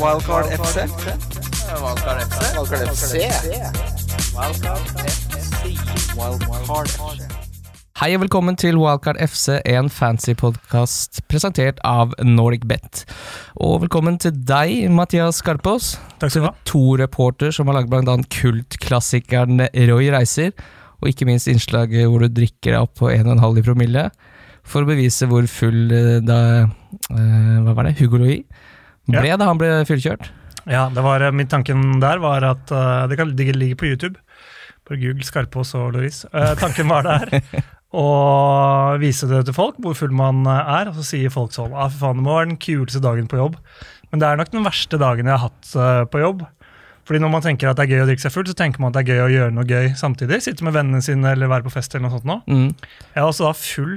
Wildcard FC. Wildcard FC. Wildcard FC. Wildcard FC. Hei og velkommen til Wildcard FC, en fancy podkast presentert av Nordic Bet. Og velkommen til deg, Mathias Skarpaas. Takk skal du ha. To reporter som har laget annet kultklassikeren Roy Reiser, og ikke minst innslaget hvor du drikker deg opp på 1,5 i promille, for å bevise hvor full eh, da eh, Hva var det? Hugo Louis ble da han ble fyllkjørt. Ja, det var, eh, min tanken der var at uh, det kan ligge, ligger på YouTube. På Google, Skarpaas og Loris. Uh, tanken var der å vise det til folk, hvor full man eh, er. Og så sier folk sånn ah, for faen, det må være den kuleste dagen på jobb. Men det er nok den verste dagen jeg har hatt uh, på jobb. Fordi når man tenker at det er gøy å drikke seg full, så tenker man at det er gøy å gjøre noe gøy samtidig. Sitte med vennene sine eller være på fest eller noe sånt nå. Mm. Jeg er også da full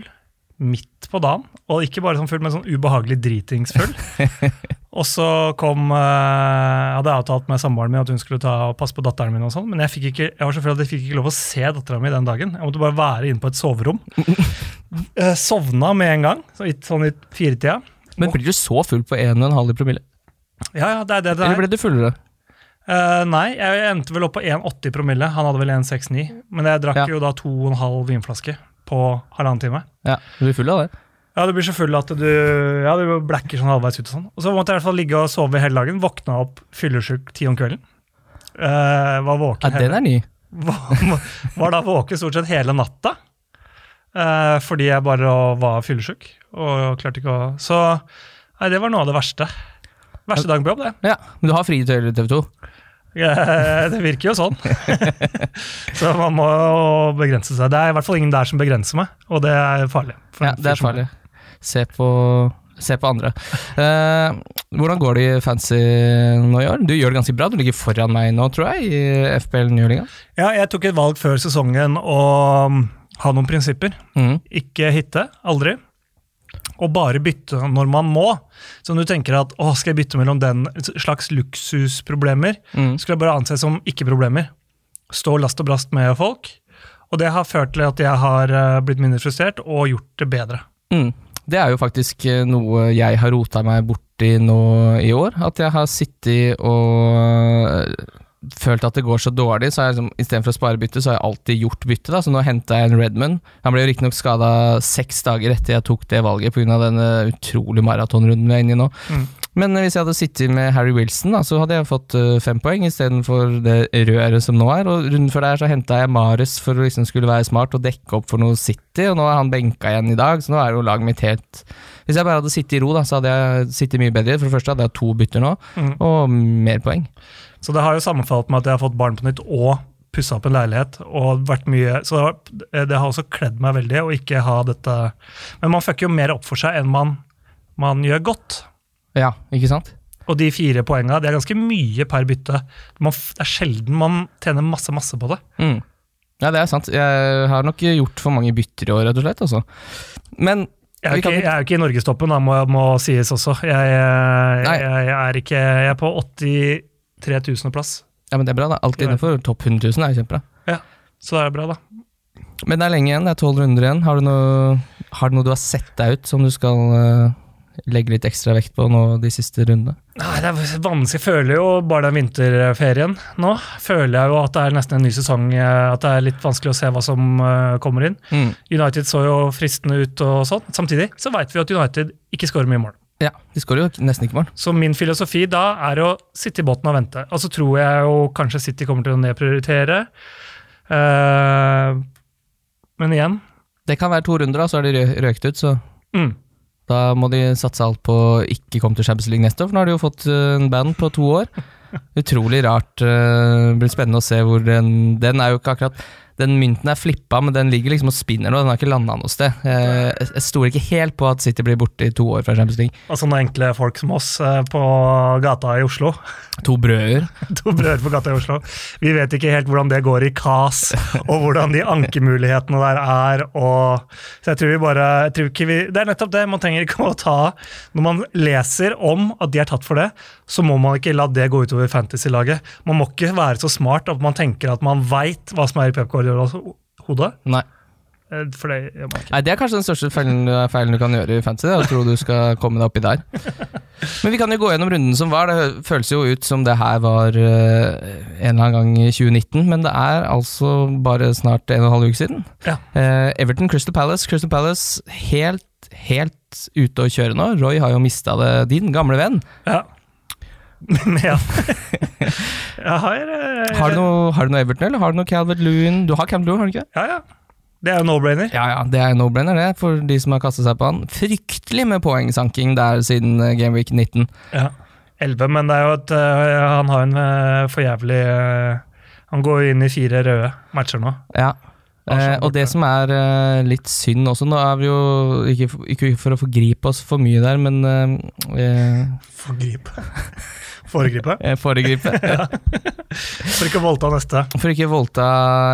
midt på dagen, og ikke bare sånn full, men sånn ubehagelig dritingsfull. og så kom eh, Jeg hadde avtalt med samboeren min at hun skulle ta og passe på datteren min, og sånn, men jeg, fikk ikke, jeg var så full at jeg fikk ikke lov å se dattera mi den dagen. Jeg måtte bare være inne på et soverom. Eh, Sovna med en gang, sånn i firetida. Men blir du så full på 1,5 i promille? Ja, ja, det er det det er. Eller er. ble du fullere? Uh, nei, jeg endte vel opp på 1,80 promille. Han hadde vel 1,69. Men jeg drakk Ja. jo da to og en halv vinflaske på halvannen time. Ja, du blir full av det. Ja, du blir så full at du, ja, du blacker sånn halvveis ut og sånn. Og så måtte jeg i hvert fall ligge og sove hele dagen. Våkna opp fyllesyk ti om kvelden. Uh, var våken Ja, den er ny. var, var da våken stort sett hele natta. Uh, fordi jeg bare var fyllesyk og klarte ikke å Så nei, det var noe av det verste. Verste dagen på jobb, det. Ja, Men du har fri til TV 2? Eh, Det virker jo sånn. så man må begrense seg. Det er i hvert fall ingen der som begrenser meg, og det er farlig. Ja, det er farlig. Se på, se på andre. Eh, hvordan går det i fancy nå i år? Du gjør det ganske bra. Du ligger foran meg nå, tror jeg, i FPL Nyliga. Ja, jeg tok et valg før sesongen å um, ha noen prinsipper. Mm. Ikke hitte, aldri. Og bare bytte når man må. Så om du tenker at å, skal jeg bytte mellom den slags luksusproblemer, Mm. skulle jeg bare anses som ikke-problemer. Stå last og brast med folk. Og det har ført til at jeg har eh, blitt mindre frustrert og gjort det bedre. Mm. Det er jo faktisk eh, noe jeg har rota meg borti nå i år. At jeg har sittet og eh, følt at det går så dårlig, så har jeg liksom, istedenfor å spare bytte, så har jeg alltid gjort bytte. da, Så nå henta jeg en Redman. Han ble jo riktignok skada seks dager etter jeg tok det valget pga. denne utrolig maratonrunden vi er inne i nå. Mm. Men hvis jeg hadde sittet med Harry Wilson, da, så hadde jeg fått eh, fem poeng istedenfor det røret som nå er. Og rundt før der så henta jeg Mares for å liksom skulle være smart og dekke opp for noe City, og nå er han benka igjen i dag, så nå er jo laget mitt helt Hvis jeg bare hadde sittet i ro, da, så hadde jeg sittet mye bedre. For det første hadde jeg to bytter nå, Mm. og mer poeng. Så det har jo sammenfalt med at jeg har fått barn på nytt og pussa opp en leilighet. og vært mye, Så det har, det har også kledd meg veldig å ikke ha dette Men man fucker jo mer opp for seg enn man, man gjør godt. Ja, ikke sant? Og de fire poenga det er ganske mye per bytte. Man, det er sjelden man tjener masse masse på det. Mm. Ja, det er sant. Jeg har nok gjort for mange bytter i år, rett og slett. Altså. Men Jeg er, ikke, jeg er jo ikke i norgestoppen, da, må, må sies også. Jeg, jeg, jeg, er ikke Jeg er på 83 000 plass. ja, men det er bra, da. Alt Ja. innenfor topp 100 000 er jo kjempebra. Så det er bra, da. Men det er lenge igjen, det er tolv runder igjen. Har du, noe, har du noe du har sett deg ut som du skal eh, legge litt ekstra vekt på nå de siste rundene? Nei, det er vanskelig. Jeg føler jo bare den vinterferien nå. Føler jeg jo at det er nesten en ny sesong. eh, At det er litt vanskelig å se hva som eh, kommer inn. United så jo fristende ut og sånn. Samtidig så veit vi at United ikke skårer mye mål. Ja, de skårer jo nesten ikke mål. Så min filosofi da er å sitte i båten og vente. Og så tror jeg jo kanskje City kommer til å nedprioritere. Uh, men igjen Det kan være to runder, da, så er de røkt ut, så mm, da må de satse alt på å ikke komme til Champions League neste år, for nå har de jo fått eh, en band på to år. Utrolig rart. eh, Det blir spennende å se hvor den Den er jo ikke akkurat Den mynten er flippa, men den ligger liksom og spinner nå. Den har ikke landa noe sted. Eh, Jeg, jeg stoler ikke helt på at City blir borte i to år fra Champions League. Og sånne enkle folk som oss eh, på gata i Oslo. To brøder. To brødre på gata i Oslo. Vi vet ikke helt hvordan det går i KAS, og hvordan de ankemulighetene der er. Og, så jeg tror vi bare tror vi, Det er nettopp det. Man trenger ikke å ta Når man leser om at de er tatt for det, så må man ikke la det gå utover fantasy-laget. Man må ikke være så smart at man tenker at man veit hva som er i Pep Guardiolas hode. Nei. Eh, For det gjør man ikke. Nei, Det er kanskje den største feilen, feilen du kan gjøre i fantasy. Å tro du skal komme deg oppi der. Men vi kan jo gå gjennom runden som var. Det føles jo ut som det her var eh, en eller annen gang i 2019, men det er altså bare snart en og en halv uke siden. Ja. Eh, Everton Crystal Palace. Crystal Palace helt, helt ute å kjøre nå. Roy har jo mista det, din gamle venn. Ja. Ja. Jeg har jeg, Har du noe, har du noe Everton, eller har du noe Calvert Lewin? Du har Calvert Lewin, har du ikke? Ja, ja. Det er jo no-brainer. Ja, ja, det er no-brainer, det, for de som har kastet seg på han. Fryktelig med poengsanking der siden eh, Gameweek 19. Ja. 11, men det er jo at uh, Han har en uh, for jævlig uh, Han går inn i fire røde matcher nå. Ja. Eh, og det som er eh, litt synd også, nå er vi jo ikke, ikke for å forgripe oss for mye der, men eh, eh, Forgripe. Foregripe. Foregripe, Foregripe. For ikke å voldta neste. For ikke å voldta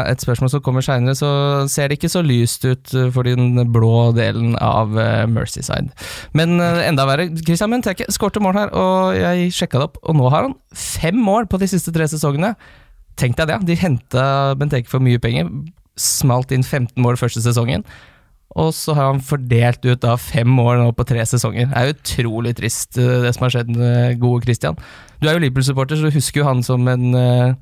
et spørsmål som kommer seinere, så ser det ikke så lyst ut eh, for den blå delen av Mercyside. Merseyside. Men eh, enda verre, Christian Benteke skårte mål her, og jeg sjekka det opp, og nå har han fem mål på de siste tre sesongene. Tenk deg det, de henta Benteke for mye penger, smalt inn 15 mål første sesongen. Og så har han fordelt ut da fem mål nå på tre sesonger. Det er utrolig trist, eh, det som har skjedd med gode Christian. Du er jo Liverpool-supporter, så du husker jo han som en uh,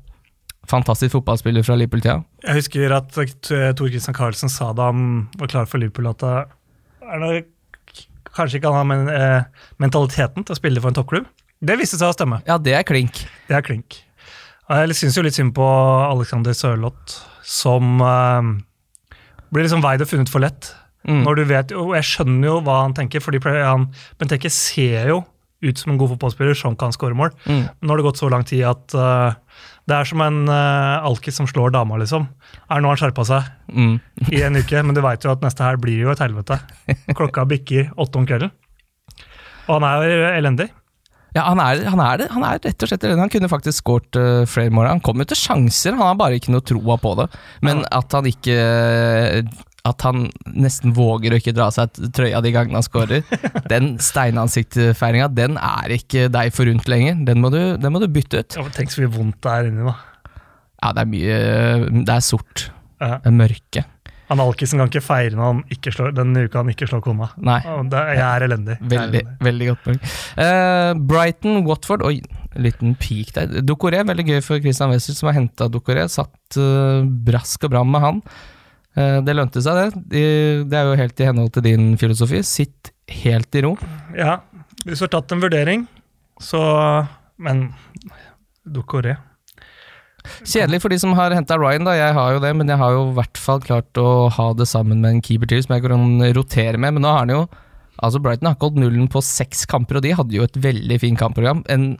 fantastisk fotballspiller fra Liverpool-tida. Jeg husker at Tor Christian Carlsen sa da han var klar for Liverpool, at det er noe, kanskje ikke han har men, eh, mentaliteten til å spille for en toppklubb. Det viste seg å stemme. Ja, det er klink. Det er klink. Jeg syns jo litt synd på Alexander Sørloth, som eh, blir liksom veid og funnet for lett. Mm. Når du vet, og Jeg skjønner jo hva han tenker, fordi han, Benteke ser jo ut som en god fotballspiller som kan skåre mål. Mm. Nå har det gått så lang tid at uh, det er som en uh, alkis som slår dama, liksom. Er nå han skjerpa seg Mm. i en uke, men du veit jo at neste her blir jo et helvete. Klokka bikker åtte om kvelden. Og han er elendig. Ja, han er, han, er det, han er rett og slett elendig. Han kunne faktisk skåret uh, flere mål. Han kom jo til sjanser, han har bare ikke noe troa på det. Men at han ikke At han nesten våger å ikke dra seg trøya de gangene han scorer, den steinansiktfeiringa, den er ikke deg forunt lenger. Den må du, den må du bytte ut. Ja, Tenk så mye vondt det er inni, da. Ja, det er mye Det er sort. Ja. Det er mørke. Han alkisen kan ikke feire når han ikke slår, denne uka han ikke slår kona. Nei. Det, jeg er elendig. Veldig, er Veldig, godt poeng. Uh, Brighton, Watford Oi, en liten peak der. Dokoré, veldig gøy for Christian Wessel, som har henta Dokoré. Satt uh, brask og bram med han. Eh, det lønte seg, det. Det er jo helt i henhold til din filosofi. Sitt helt i ro. Ja, hvis du har tatt en vurdering, så Men Dokoré. Kjedelig for de som har henta Ryan, da. Jeg har jo det, men jeg har jo i hvert fall klart å ha det sammen med en keeper til som jeg kan rotere med. Men nå har han jo Altså, Brighton har ikke holdt nullen på seks kamper, og de hadde jo et veldig fint kampprogram. En,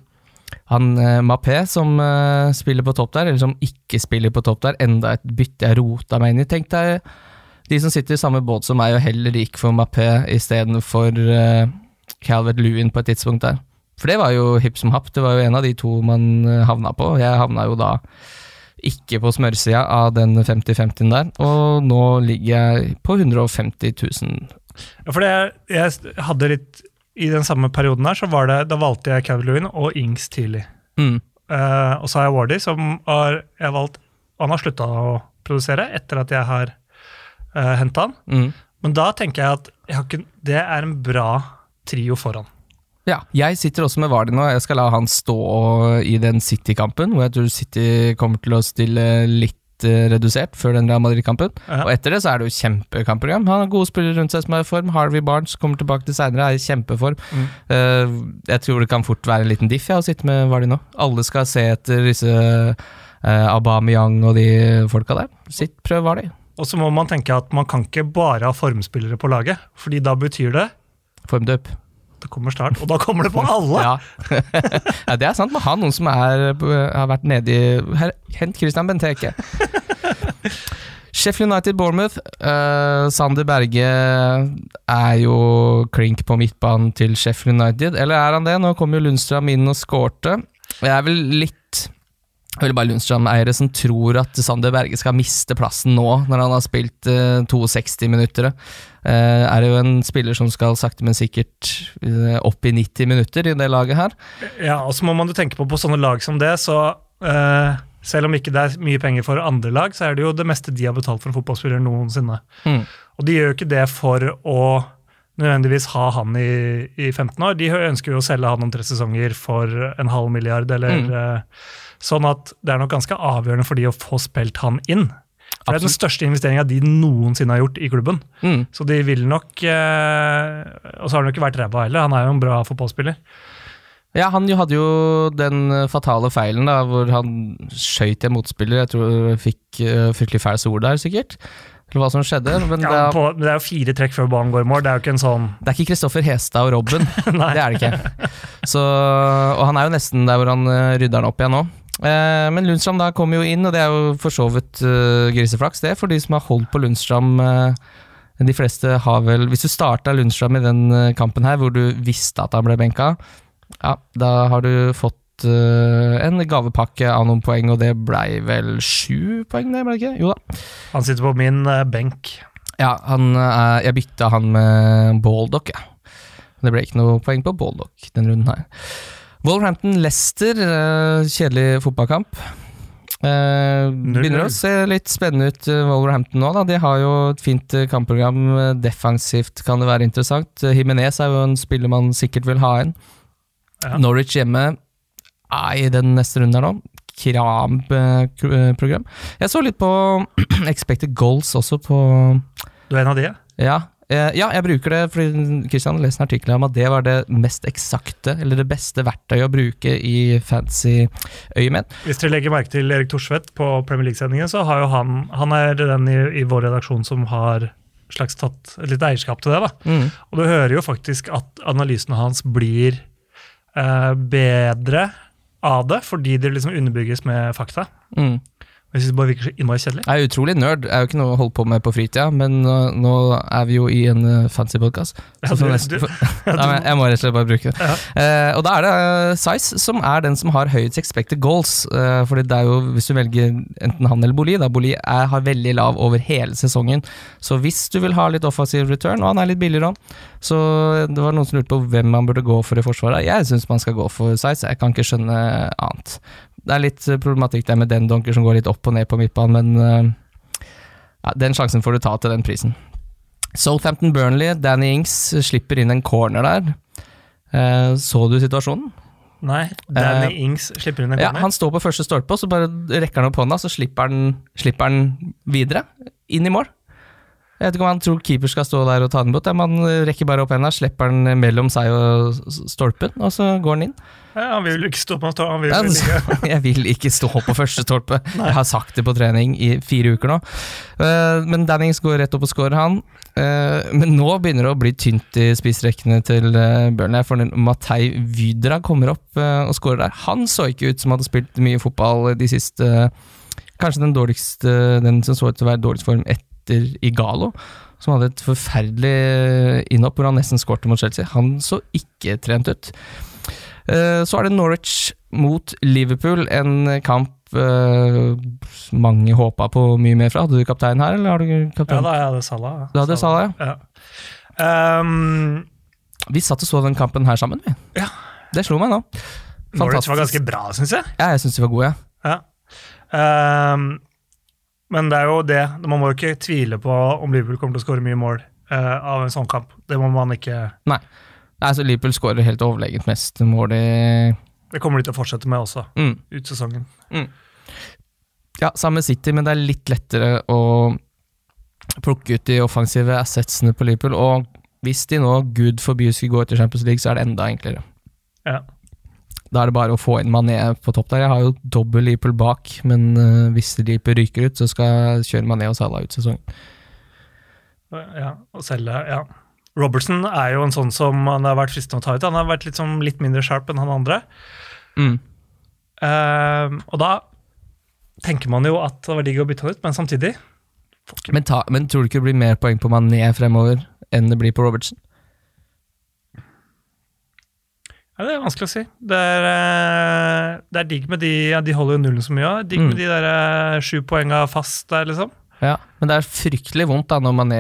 han eh, Mappé som eh, spiller på topp der, eller som ikke spiller på topp der, enda et bytte jeg rota meg inn i. Tenk deg de som sitter i samme båt som meg, og heller gikk for Mappé istedenfor uh, Calvert Lewin på et tidspunkt der. For det var jo hipp som happ, det var jo en av de to man eh, havna på. Jeg havna jo da ikke på smørsida av den 50-50-en der, og nå ligger jeg på 150 000. Ja, for det, jeg hadde litt I den samme perioden her, så var det, da valgte jeg Calvin og Ings tidlig. Mm. Uh, og så har jeg Wardy, som har jeg valgt Han har slutta å produsere etter at jeg har uh, henta han. Mm. Men da tenker jeg at jeg ikke, det er en bra trio foran. Ja, jeg sitter også med Vardy nå. Jeg skal la han stå i den City-kampen, hvor jeg tror City kommer til å stille litt eh, redusert før den Real Madrid-kampen. Ja. Og etter det så er det jo kjempekampprogram. Han har gode spillere rundt seg som er i form. Harvey Barnes kommer tilbake til seinere, er i kjempeform. Mm. Uh, jeg tror det kan fort være en liten diff jeg, å sitte med Vardi nå. Alle skal se etter disse uh, Aubameyang og de folka der. Sitt, prøv Vardi. Og så må man tenke at man kan ikke bare ha formspillere på laget, fordi da betyr det Form det kommer snart, og da kommer det på alle! Ja. ja, det er sant. Man har noen som er, har vært nedi Hent Christian Benteke. Sheffield United Bournemouth. Uh, Sander Berge er jo klink på midtbanen til Sheffield United. Eller er han det? Nå kom jo Lundstrøm inn og skårte. Jeg er vel litt jeg bare Lundstrøm-eiere som tror at Sander Berge skal miste plassen nå, når han har spilt uh, 62 minutter. Eh, er det jo en spiller som skal sakte, men sikkert eh, opp i 90 minutter i det laget her. Ja, og så må man jo tenke på på sånne lag som det, så uh, Selv om ikke det er mye penger for andre lag, så er det jo det meste de har betalt for en fotballspiller noensinne. Mm. Og de gjør jo ikke det for å nødvendigvis ha han i, i 15 år. De ønsker jo å selge han om tre sesonger for en halv milliard, eller Mm. sånn at det er nok ganske avgjørende for de å få spilt han inn. For Det er den største investeringa de noensinne har gjort i klubben. Mm. Så de vil nok eh, Og så har han jo ikke vært ræva heller, han er jo en bra fotballspiller. Ja, han jo hadde jo den fatale feilen da, hvor han skøyt en motspiller. Jeg tror han fikk uh, fryktelig fæle ord der, sikkert. Eller hva som skjedde. Men Ja, det, er, på, det er jo fire trekk før ballen går i mål, det er jo ikke en sånn det er ikke Kristoffer Hestad og Robben. Det er det ikke. Så, og han er jo nesten der hvor han eh, rydder den opp igjen nå. Eh, men Lundstrand da kommer jo inn, og det er jo for så vidt eh, griseflaks, det, for de som har holdt på Lundstrand. eh, de fleste har vel Hvis du starta Lundstrand i den kampen her, hvor du visste at han ble benka, ja, da har du fått en gavepakke av noen poeng, og det blei vel sju poeng, det ble det ikke? Jo da. Han sitter på min benk. Ja, han, jeg bytta han med Baldock, jeg. Det ble ikke noe poeng på Baldock den runden her. Wolverhampton-Lester, eh, kjedelig fotballkamp. Eh, begynner å se litt spennende ut, eh, Wolverhampton nå. da De har jo et fint kampprogram. Defensivt kan det være interessant. Jimenez er jo en spiller man sikkert vil ha inn. Ja. Norwich hjemme er i den neste runden her nå. Kram-program. Jeg så litt på Expected Goals også på Du er en av de? ja? Ja, eh, jeg bruker det fordi Christian har lest en artikkel om at det var det mest eksakte, eller det beste verktøyet å bruke i fancy øyemed. Hvis dere legger merke til Erik Thorsvedt på Premier League-sendingen, så har jo han Han er den i, i vår redaksjon som har slags tatt litt eierskap til det. da. Mm. Og du hører jo faktisk at analysene hans blir eh, bedre av det, fordi det liksom underbygges med fakta. Mm. Jeg synes det bare virker så innmari kjedelig. Jeg er utrolig nerd, jeg er jo ikke noe å holde på med på fritida, men uh, nå er vi jo i en uh, fancy podkast. Ja, du- jeg må rett og slett bare bruke det. Ja. Uh, og da er det uh, Size som er den som har høyest expected goals. Uh, fordi det er jo, hvis du velger enten han eller Boli, da Boli er, har veldig lav over hele sesongen. Så hvis du vil ha litt offensiv return, og han er litt billigere òg, så det var noen som lurte på hvem man burde gå for i forsvaret. Jeg syns man skal gå for Size, jeg kan ikke skjønne annet. Det er litt uh, problematikk der med den donker som går litt opp og ned på midtbanen, men uh, ja, den sjansen får du ta til den prisen. Southampton Burnley, Danny Ings slipper inn en corner der. Eh, så du situasjonen? Nei, Danny Ings slipper inn en corner? Ja, han står på første stolpe, og så bare rekker han opp hånda, så slipper han, slipper han videre. Inn i mål. Jeg vet ikke om han tror keeper skal stå der og ta den bort. Man rekker bare opp henda, slipper den mellom seg og stolpen, og så går den inn. Ja, han vil ikke stå på han han vil Ja, ikke. jeg vil ikke stå på første stolpe. Jeg har sagt det på trening i fire uker nå. Eh, Men Dannings går rett opp og scorer, han. Eh, Men nå begynner det å bli tynt i spissrekkene til eh, Burnley. For Matei Vydra kommer opp og scorer der. Han så ikke ut som hadde spilt mye fotball de siste Kanskje den dårligste Den som så ut til å være dårligst form etter Igalo. Som hadde et forferdelig innhopp hvor han nesten skårte mot Chelsea. Han så ikke trent ut. Eh, Så er det Norwich mot Liverpool, en kamp eh, mange håpa på mye mer fra. Hadde du kaptein her, eller har du Ja da, jeg hadde Salah. ja. Du hadde Salah, ja. Um, Vi satt og så den kampen her sammen, vi. Ja. Det slo meg nå. Norwich var ganske bra, syns jeg. Ja, jeg syns de var gode, Ja. Ja. Um, men det er jo det. Man må jo ikke tvile på om Liverpool kommer til å skåre mye mål eh, av en sånn kamp. Det må man ikke Nei, Altså, Liverpool skårer helt overlegent mest mål i Det kommer de til å fortsette med også, mm. ut sesongen. Ja, samme City, men det er litt lettere å plukke ut de offensive assetsene på Liverpool. Og hvis de nå, gud forby, skulle gå etter Champions League, så er det enda enklere. Ja. Da er det bare å få inn Mané på topp der. Jeg har jo dobbel Liverpool bak, men eh, hvis Liverpool ryker ut, så skal jeg kjøre Mané og Salah ut sesongen. ja, og selge, ja. Robertson er jo en sånn som han har vært fristende å ta ut. Han har vært litt, sånn, litt mindre sharp enn han andre. Mm. Uh, og da tenker man jo at det var digg å bytte han ut, men samtidig Men, ta, men tror du ikke det blir mer poeng på Mané fremover enn det blir på Robertson? Ja, Det er vanskelig å si. Det er, eh, det er digg med de ja, De holder jo nullen så mye. Ja. Digg Mm. med de der eh, sju poenga fast der, liksom. Ja, men det er fryktelig vondt da når man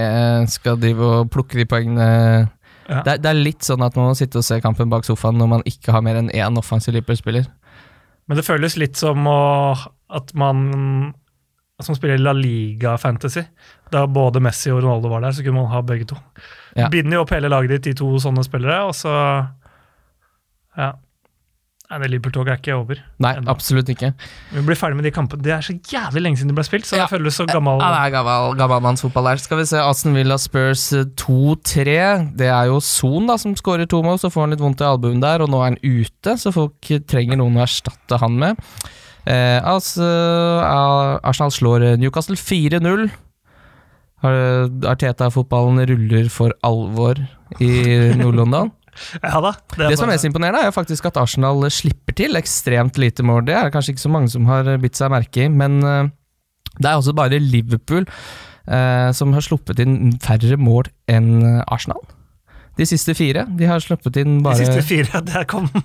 skal drive og plukke de poengene. Ja. Det, er, det er litt sånn at man må sitte og se kampen bak sofaen når man ikke har mer enn én offensiv Liverpool-spiller. Men det føles litt som å, at man som spiller La Liga Fantasy. Da både Messi og Ronaldo var der, så kunne man ha begge to. Ja. Binder jo opp hele laget ditt i to sånne spillere, og så Ja. Nei, det Liverpool-toget er ikke over. Nei, enda. absolutt ikke. Vi blir ferdig med de kampene. Det er så jævlig lenge siden de ble spilt, så Ja. jeg føles så gammel. Ja, det er gammel, gammelmannsfotball der. Skal vi se, Aston Villa Spurs eh, 2-3. Det er jo Son da, som skårer to mål, så får han litt vondt i albuen der, og nå er han ute, så folk trenger noen å erstatte han med. Eh, altså, eh, Arsenal slår eh, Newcastle 4-0. Arteta-fotballen ruller for alvor i Nord-London. Ja da. Det, Det som er mest imponerende, er jo faktisk at Arsenal slipper til ekstremt lite mål. Det er det kanskje ikke så mange som har bitt seg merke i, men eh, det er også bare Liverpool eh, som har sluppet inn færre mål enn Arsenal. De siste fire. De har sluppet inn bare De siste fire, der kom det,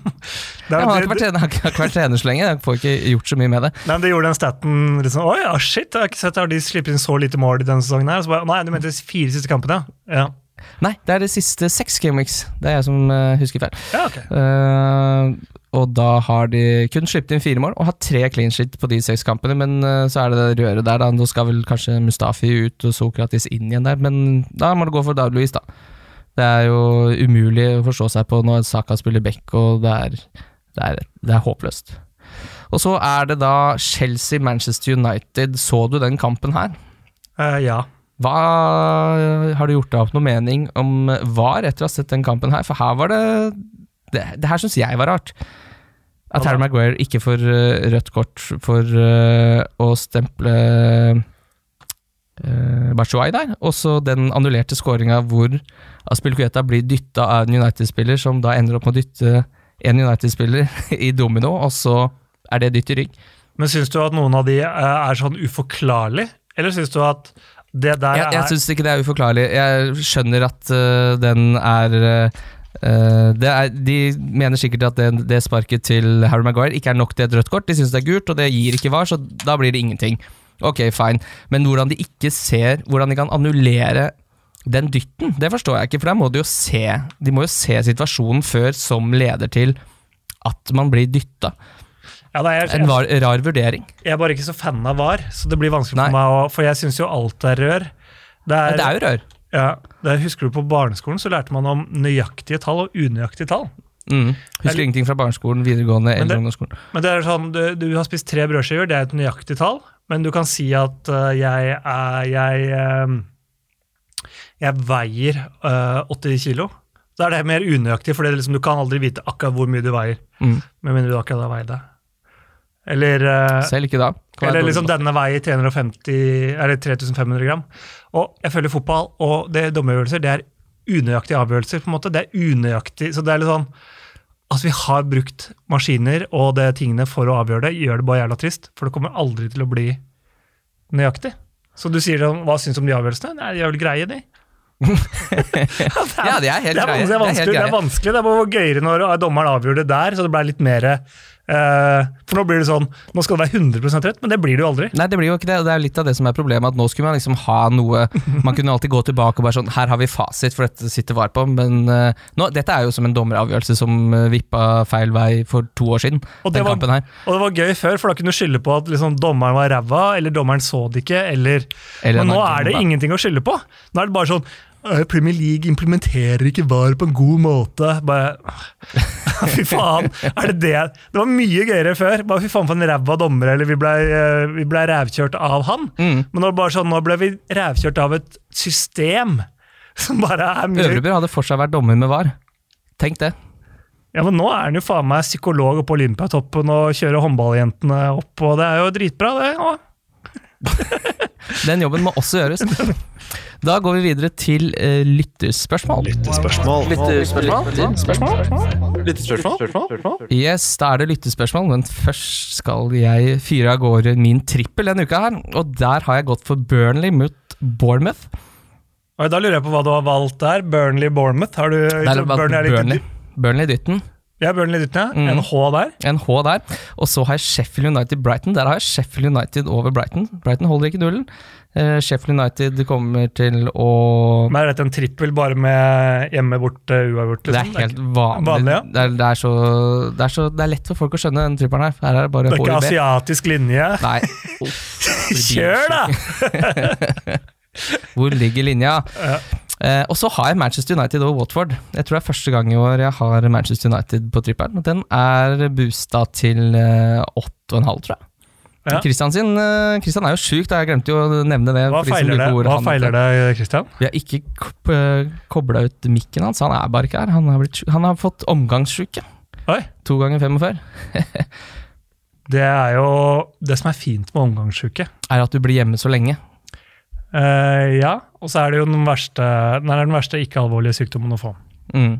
ja, har ikke det, vært trener, har ikke vært trener så lenge, jeg får ikke gjort så mye med det. nei, men det gjorde den staten liksom, Oi, ja, shit, jeg har ikke sett har de slipper inn så lite mål i denne sesongen. her. Så bare, nei, du mente de fire siste kampene, ja. Nei, det er de siste seks gameweeks. Det er jeg som uh, husker feil. Ja, okay. uh, og da har de kun sluppet inn fire mål, og har tre clean shit på de seks kampene. Men uh, så er det det røret der, da. Nå skal vel kanskje Mustafi ut og Sokratis inn igjen der, men da må det gå for David Louis, da. Det er jo umulig å forstå seg på når Saka spiller back, og det er, det er, det er håpløst. Og så er det da Chelsea-Manchester United. Så du den kampen her? Ja. Hva Har du gjort deg opp noe mening om VAR etter å ha sett den kampen her? For her var det Det, det her syns jeg var rart. At Harry Maguire ikke får eh, rødt kort for eh, å stemple uh, Bachuay der. Og så den annullerte skåringa hvor Aspilkueta blir dytta av en United-spiller, som da ender opp med å dytte en United-spiller i domino, og så er det dytt i rygg. Men syns du at noen av de eh, er sånn uforklarlig, eller syns du at det der Jeg, jeg er syns ikke det er uforklarlig. Jeg skjønner at uh, den er det er, De mener sikkert at det, det sparket til Harry Maguire ikke er nok til et rødt kort. De syns det er gult, og det gir ikke var, så da blir det ingenting. Ok, fine. Men hvordan de ikke ser Hvordan de kan annullere den dytten, det forstår jeg ikke. For der må de jo se De må jo se situasjonen før som leder til at man blir dytta. Ja, da, jeg, En var, rar vurdering. jeg er bare ikke så fan av VAR, så det blir vanskelig Nei. for meg å For jeg syns jo alt er rør. Det er, ja, det er jo rør. ja, det Husker du på barneskolen så lærte man om nøyaktige tall og unøyaktige tall. Mm. Husker ingenting fra barneskolen, videregående eller ungdomsskolen. Men det er sånn, du, du har spist tre brødskiver, det er et nøyaktig tall. Men du kan si at uh, jeg er Jeg, uh, jeg veier uh, 80 kilo. Da er det mer unøyaktig, for liksom, du kan aldri vite akkurat hvor mye du veier. Mm. Med mindre du akkurat har veid det. Eller, øh, Selv ikke da. Eller liksom denne veier 350, eller 3500 gram. Og jeg føler fotball og det dommeravgjørelser det er unøyaktige avgjørelser. på en måte. Det er unøyaktig, så det er litt sånn Altså, vi har brukt maskiner og det tingene for å avgjøre det, gjør det bare jævla trist, for det kommer aldri til å bli nøyaktig. Så du sier sånn, hva syns du om de avgjørelsene? Nei, de er vel greie, de. Ja, de er helt det, er, greie. vanskelig, det, er vanskelig, det er vanskelig. Det er bare gøyere når dommeren avgjør det der, så det ble litt mer eh, For nå blir det sånn Nå skal det være 100 rett, men det blir det jo aldri. Nei, det blir jo ikke det. Det er litt av det som er problemet. At nå skulle man liksom ha noe Man kunne alltid gå tilbake og bare sånn Her har vi fasit, for dette sitter var på. Men eh, nå, dette er jo som en dommeravgjørelse som eh, vippa feil vei for to år siden. Og det den var-. Og det var gøy før, for da kunne du skylde på at liksom, dommeren var ræva, eller dommeren så det ikke, eller Eller Men nå er det ingenting å skylde på. Nå er det bare sånn «Øh, Premier League implementerer ikke VAR på en god måte. Bare, fy faen, er det det? Det var mye gøyere før. Bare fy faen for en ræva dommer, eller vi ble, eh, ble rævkjørt av han. Mm. Men nå, bare sånn, nå ble vi rævkjørt av et system som bare er mye Øvrebø hadde fortsatt vært dommer med VAR. Tenk det. Ja, men nå er han jo faen meg psykolog på Olympiatoppen og kjører håndballjentene opp, og det er jo dritbra, det. også. Den jobben må også gjøres. Da går vi videre til uh, lytterspørsmål. Lyttespørsmål. Lyttespørsmål? Yes, da er det lyttespørsmål, men først skal jeg fyre av gårde min trippel denne uka her. Og der har jeg gått for Burnley mot Bournemouth. Oi, da lurer jeg på hva du har valgt der. Burnley-Bournemouth. Har du Der Burnley er litt- Burnley. Burnley-dytten. Jeg er Burnley Luton, ja. Mm. En H der. En H der. Og så har jeg Sheffield United Brighton. Der har jeg Sheffield United over Brighton. Brighton holder ikke nullen. Uh, Sheffield United kommer til å Men er dette en trippel bare med hjemme borte, uavgjort? Det er liksom? helt vanlig. vanlig, ja. det, er, det, er så, det, er så, det er lett for folk å skjønne den trippelen her. Her er det bare Det er ikke HIB. asiatisk linje. Nei. Kjør, da! Hvor ligger linja? Ja. Eh, og så har jeg Manchester United og Watford. Jeg tror det er første gang i år jeg har Manchester United på trippelen. Den er boosta til eh, 8,5, tror jeg. Ja. Christian, sin, eh, Christian er jo sjuk, jeg glemte jo å nevne det. Hva feiler det, Hva feiler det, Christian? Vi har ikke kobla ut mikken hans, han er bare ikke her. Han har, blitt, han har fått omgangssjuke. Oi. To ganger 45. Det er jo det som er fint med omgangssjuke. Er at du blir hjemme så lenge. Uh, ja, og så er det jo den verste, den, er den verste ikke-alvorlige sykdommen å få. Mm.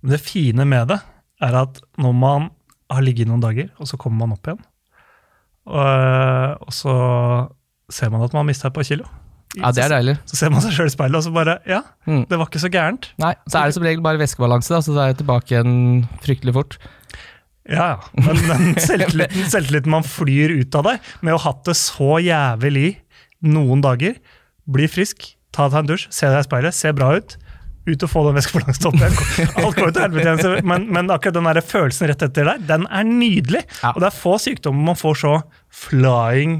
Men det fine med det er at når man har ligget noen dager, og så kommer man opp igjen, og, og så ser man at man har mista et par kilo. Ja, det er deilig. Så ser man seg sjøl i speilet, og så bare Ja, Mm. det var ikke så gærent. Nei, så er det som regel bare væskebalanse, da, så da er jeg tilbake igjen fryktelig fort. Ja, ja. Men, men selvtilliten, selvtilliten man flyr ut av deg med å ha hatt det så jævlig noen dager, bli frisk, ta deg en dusj, se deg i speilet, se bra ut. Ut og få den væskebalansen. Alt går jo til helvete men, men akkurat den der følelsen rett etter der, den er nydelig. Ja. Og det er få sykdommer man får så flying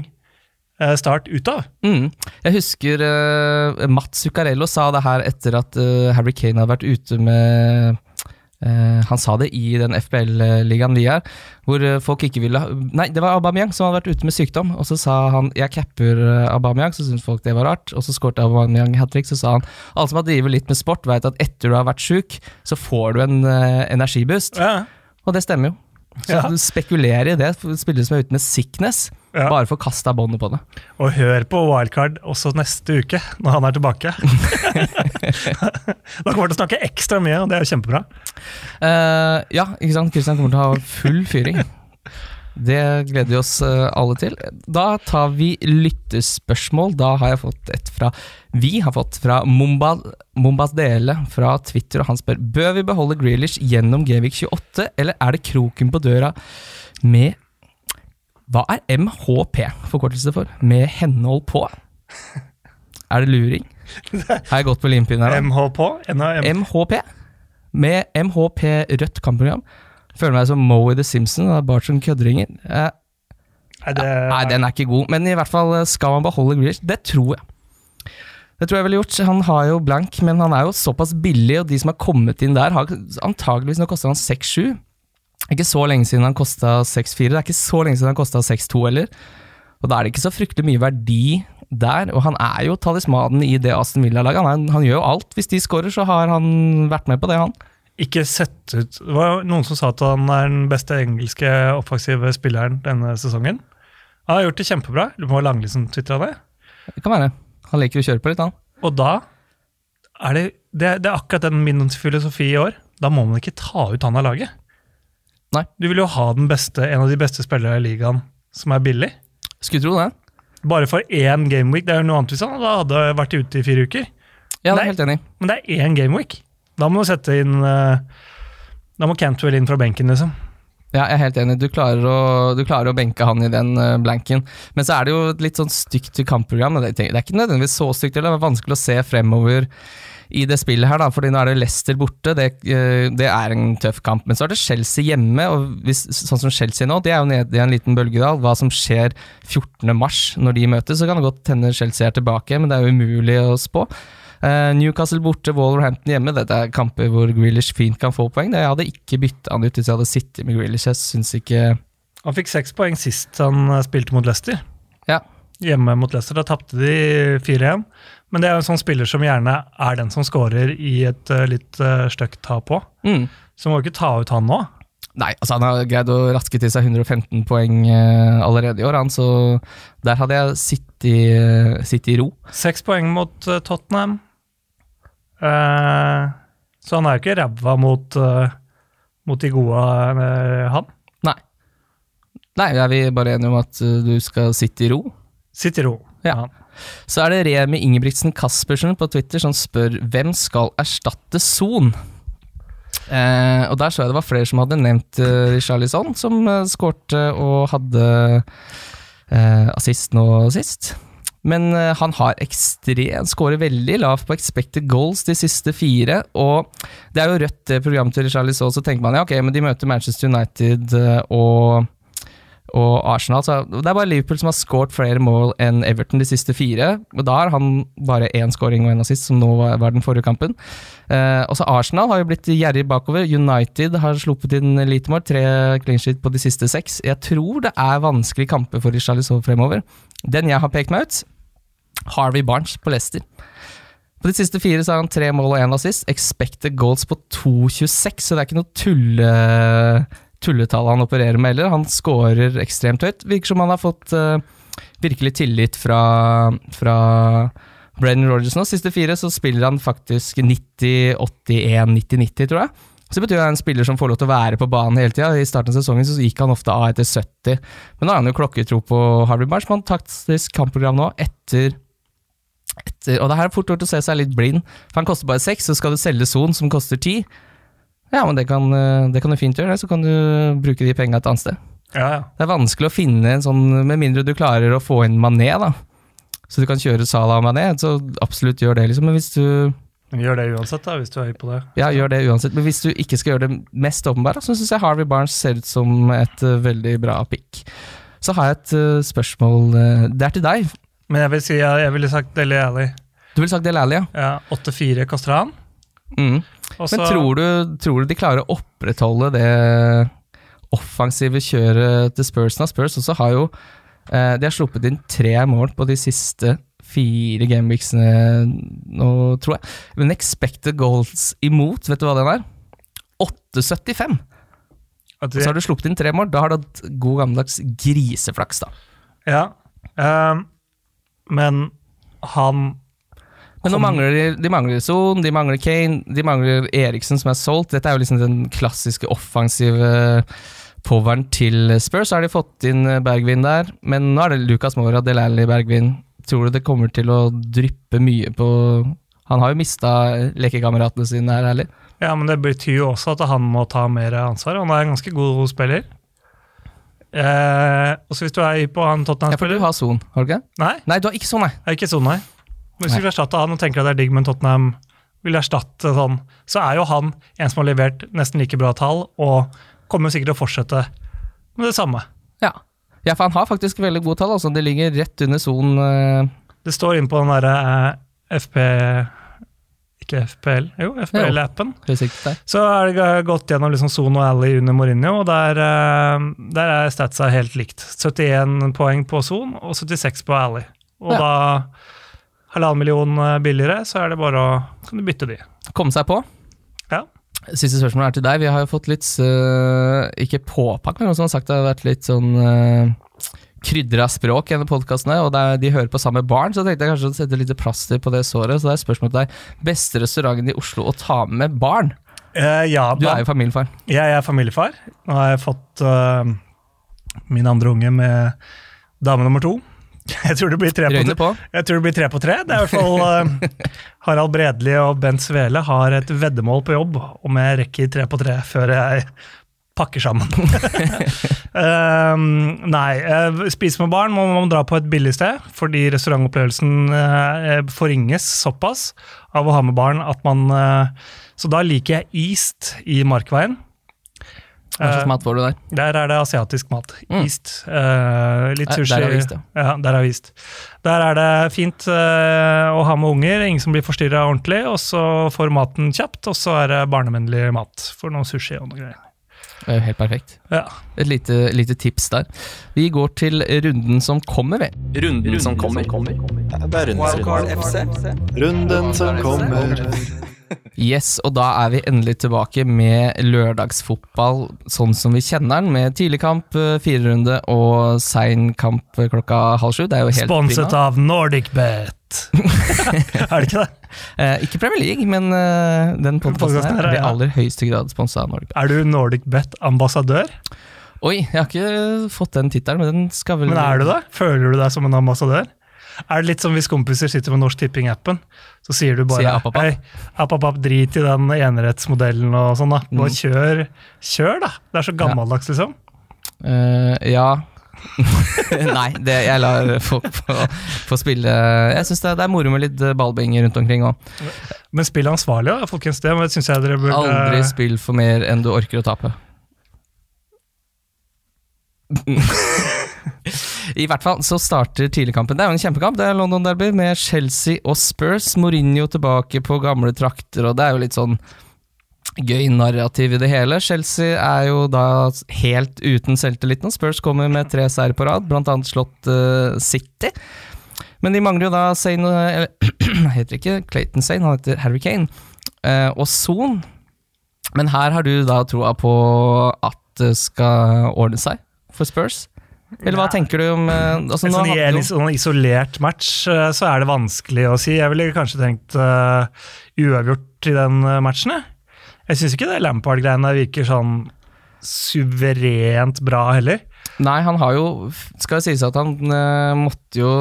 eh, start ut av. Mm. Jeg husker uh, Mats Zuccarello sa det her etter at uh, Harry Kane hadde vært ute med Han sa det i den FBL-ligaen vi er, hvor eh, folk ikke ville Nei, det var Aubameyang som hadde vært ute med sykdom, og så sa han 'jeg capper uh, Aubameyang', så syntes folk det var rart, og så skåret Aubameyang hat trick, så sa han 'alle som har drevet litt med sport, vet at etter du har vært sjuk, så får du en uh, energiboost', Ja, og det stemmer jo. Så Ja. du spekulerer i det, spillere som er ute med sickness, Ja. bare kaste av båndet på det. Og hør på Wildcard også neste uke, når han er tilbake. da kommer han til å snakke ekstra mye, og det er jo kjempebra. Uh, ja, ikke sant? Kristian kommer til å ha full fyring. Det gleder vi oss eh, alle til. Da tar vi lyttespørsmål. Da har jeg fått et fra Vi har fått fra Momba, Mombas Dele fra Twitter, og han spør Bør vi beholde Grealish gjennom Gevik 28, eller er det kroken på døra med Hva er MHP forkortelse for? Med henhold på? Er det luring? Har jeg gått på limpinnen her? MHP? MHP. Med MHP rødt kampprogram. Føler meg som Moe the Simpsons og Bart som køddringer. Eh, Nei, det, nei, den er ikke god, men i hvert fall eh, skal man beholde Grealish. Det tror jeg. Det tror jeg ville gjort. Han har jo blank, men han er jo såpass billig, og de som har kommet inn der, har antageligvis Nå koster han 6-7. Ikke så lenge siden han kosta 6-4. Det er ikke så lenge siden han kosta 6-2 heller. Og da er det ikke så fryktelig mye verdi der, og han er jo talismanen i det Aston Villa-laget. Han, han gjør jo alt. Hvis de skårer, så har han vært med på det, han. Ikke sett ut Det var noen som sa at han er den beste engelske offensive spilleren denne sesongen. Han har gjort det kjempebra. Lurer på om Langli som twitra det. Det kan være. Han liker å kjøre på litt, han. Og da er det, det, det er akkurat den min filosofi i år. Da må man ikke ta ut han av laget. Nei. Du vil jo ha den beste, en av de beste spillerne i ligaen som er billig. Skulle tro det. Bare for én gameweek. Det er jo noe annet hvis han hadde vært ute i fire uker. Ja, det er helt enig. Men det er én gameweek. Da må du sette inn eh, Da må Cantwell inn fra benken, liksom. Ja, jeg er helt enig. Du klarer å, du klarer å benke han i den eh, blanken. Men så er det jo et litt sånn stygt kampprogram. Det, det er ikke nødvendigvis så stygt, eller det er vanskelig å se fremover i det spillet her, da, fordi nå er det Leicester borte. Det, eh, det er en tøff kamp. Men så er det Chelsea hjemme, og hvis, sånn som Chelsea nå, de er jo nede i en liten bølgedal. Hva som skjer 14. mars når de møtes, så kan det godt hende Chelsea er tilbake, men det er jo umulig å spå. Eh, Newcastle borte, Wallerhampton hjemme. Dette er kamper hvor Grealish fint kan få poeng. Jeg hadde ikke bytta han ut hvis jeg hadde sittet med Grealish. Jeg syns ikke Han fikk seks poeng sist han eh, spilte mot Leicester. Ja. Hjemme mot Leicester. Da tapte de 4-1. Men det er jo en sånn spiller som gjerne er den som scorer i et uh, litt uh, stygt tap òg. mm. Så må jo ikke ta ut han nå. Nei, altså han har greid å raske til seg 115 poeng uh, allerede i år, han, så der hadde jeg sittet eh, sittet i ro. Seks poeng mot eh, Tottenham. Eh, så han er jo ikke ræva mot, eh, mot de gode, eh, han. Nei. Nei, er vi bare enige om at eh, du skal sitte i ro? Sitte i ro. Ja. Så er det Remi Ingebrigtsen Caspersen på Twitter som spør hvem skal erstatte Son? Eh, og der så jeg det var flere som hadde nevnt uh, Richarlison, som uh, skårte og hadde uh, assist nå sist. Men uh, han har ekstremt skårer veldig lavt på expected goals de siste fire. Og det er jo rødt, det programmet til Richarlison, så tenker man ja, ok, men de møter Manchester United og og Arsenal. Så det er bare Liverpool som har skåret flere mål enn Everton de siste fire. Og da har han bare én scoring og én assist, som nå var den forrige kampen. Eh, også Arsenal har jo blitt gjerrig bakover. United har sluppet inn lite mål, tre clean sheet på de siste seks. Jeg tror det er vanskelige kamper for Richarlison fremover. Den jeg har pekt meg ut, Harvey Barnes på Leicester. På de siste fire så har han tre mål og én assist. Expected goals på 2,26, så det er ikke noe tulle tulletall han opererer med heller. Han scorer ekstremt høyt. Virker som han har fått uh, virkelig tillit fra, fra Brennan Rogers nå. Siste fire så spiller han faktisk 90, 81, 90, 90, tror jeg. Så det betyr at en spiller som får lov til å være på banen hele tida. I starten av sesongen så gikk han ofte av etter 70, men nå har han jo klokketro på Harvey Barnes. Man taktisk kampprogram nå etter etter, og det her er fort gjort å se seg litt blind, for han koster bare seks, så skal du selge Son, som koster ti. Ja, men det kan, det kan du fint gjøre, så kan du bruke de penga et annet sted. Ja, ja. Det er vanskelig å finne en sånn, med mindre du klarer å få inn Mané, da. Så du kan kjøre Salah og Mané, så absolutt gjør det, liksom. Men hvis du Gjør det uansett, da, hvis du er høy på det. Ja, gjør det uansett. Men hvis du ikke skal gjøre det mest åpenbare, så syns jeg Harvey Barnes ser ut som et uh, veldig bra pick. Så har jeg et uh, spørsmål. Det er til deg. Men jeg vil si jeg, jeg ville sagt Deli Alli. Du ville sagt Del Alli, ja. Ja, 8-4 koster han. Mm. Og Men tror du, tror du de klarer å opprettholde det offensive kjøret til Spurs? nå? Spurs også har jo eh, De har sluppet inn tre mål på de siste fire gameweeksene nå, tror jeg. Men expected goals imot, vet du hva den er? 8,75! at Og så har du sluppet inn tre mål. Da har du hatt god gammeldags griseflaks, da. Ja. um, men han Men nå mangler de, de mangler Son, de mangler Kane, de mangler Eriksen som er solgt. Dette er jo liksom den klassiske offensive poweren til Spurs. Så har de fått inn Bergvin der, men nå er det Lucas Mora, Delaney Bergvin. Tror du det kommer til å dryppe mye på Han har jo mista lekekameratene sine her, ærlig. Ja, men det betyr jo også at han må ta mer ansvar. Han er en ganske god spiller. Eh, og så hvis du er på han Ja, for du Tottenham-spiller har Son, har du ikke? Nei, Nei, du har ikke Son, nei. Jeg har ikke Son, nei. Hvis vi vil erstatte han og tenker at det er digg, men Tottenham vil erstatte sånn, så er jo han en som har levert nesten like bra tall, og kommer sikkert til å fortsette med det samme. Ja. ja, for han har faktisk veldig gode tall. Altså. Det ligger rett under sonen. Uh... Det står inne på den derre uh, FP... Ikke FPL, jo, FPL-appen. Så er det gått gjennom liksom Son og Ally under Mourinho, og der, eh, der er statsa helt likt. 71 poeng på Son og 76 på Ally. Og Ja. da halvannen million eh, billigere, så er det bare å kan du bytte de. Komme seg på. Ja. Siste spørsmål er til deg. Vi har jo fått litt uh, Ikke påpakk, men noen som har sagt det har vært litt sånn uh, krydra språk i denne podkasten, og er, de hører på samme barn, så tenkte jeg kanskje å sette litt plaster på det såret. Så det er et spørsmål til deg. Beste restauranten i Oslo å ta med barn? Uh, ja, Du da, er jo familiefar. jeg er familiefar. Nå har jeg fått uh, min andre unge med dame nummer to. Jeg tror det blir tre på, Røyne på. jeg tror det blir tre på tre. Det er i hvert fall eh, Harald Bredli og Bent Svele har et veddemål på jobb om jeg rekker tre på tre før jeg pakker sammen. Um, nei, uh, spise med barn må man dra på et billig sted, fordi restaurantopplevelsen eh, forringes såpass av å ha med barn at man eh, Så da liker jeg East i Markveien. Hva slags Eh, mat får du der? der er det asiatisk mat. Mm. East. Uh, litt Der- sushi. der er vist, ja. ja. Der er vist. Der er det fint uh, å ha med unger, ingen som blir forstyrra ordentlig, og så får maten kjapt, og så er det barnevennlig mat for noe sushi og noe greier. Det er jo helt perfekt. Ja. Et lite, lite tips der. Vi går til runden som kommer, vi. Runden som kommer. Det er Wildcard FC. Runden som kommer. Yes, og da er vi endelig tilbake med lørdagsfotball sånn som vi kjenner den, med tidligkamp, eh, firerunde og sein kamp eh, klokka halv sju. Det er jo helt Sponset prima. av NordicBet. er det ikke det? Eh, ikke Premier League, men uh, den podkasten her, er i aller høyeste grad sponsa av NordicBet. Er du NordicBet-ambassadør? Oi, jeg har ikke fått den tittelen, men den skal vel Men er du det? Føler du deg som en ambassadør? Er det litt som hvis kompiser sitter med Norsk Tipping-appen, så sier du bare Sier app, app, app. Hei, app, app, app, drit i den enerettsmodellen og sånn, da. Bare Mm. kjør, kjør, da. Det er så gammeldags, liksom. Uh, ja. Nei, det, jeg lar folk få, få spille Jeg syns det, det er moro med litt ballbinger rundt omkring òg. Men spill ansvarlig, da, folkens. Det syns jeg dere burde Aldri spill for mer enn du orker å tape. I hvert fall så starter tidligkampen. Det er jo en kjempekamp. Det er London Derby med Chelsea og Spurs. Mourinho tilbake på gamle trakter, og det er jo litt sånn gøy narrativ i det hele. Chelsea er jo da helt uten selvtillit nå. Spurs kommer med tre seire på rad, blant annet slått uh, City. Men de mangler jo da Sane Eller heter ikke Clayton Sane, han heter Harry Kane. Uh, og Son. Men her har du da troa på at det skal ordne seg for Spurs? Eller hva tenker du om eh, altså, nå sånn, I en jo- sånn isolert match eh, så er det vanskelig å si. Jeg ville kanskje tenkt uh, uavgjort i den matchen. Jeg syns ikke det Lampard-greiene virker sånn suverent bra heller. Nei, han har jo Skal det sies at han uh, måtte jo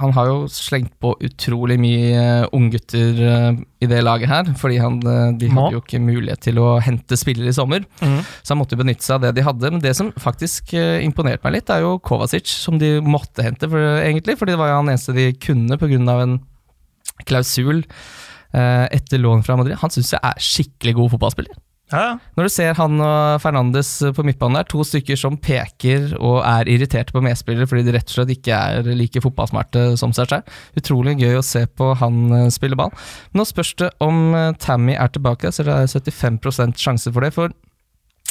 Han har jo slengt på utrolig mye uh, unggutter uh, i det laget her. Fordi han, de Må. hadde jo ikke mulighet til å hente spillere i sommer. Så han måtte jo benytte seg av det de hadde. Men det som faktisk imponerte meg litt, er jo Kovacic, som de måtte hente, for, egentlig. Fordi det var jo han eneste de kunne pga. en klausul etter lån fra Madrid. Han syns jeg er skikkelig god fotballspiller. Ja. Når du ser han og Fernandes på midtbanen der, to stykker som peker og er irriterte på medspillere fordi de rett og slett ikke er like fotballsmarte som seg selv. Utrolig gøy å se på han eh, spille ball. Nå spørs det om eh, Tammy er tilbake, så det er 75% sjanse for det. For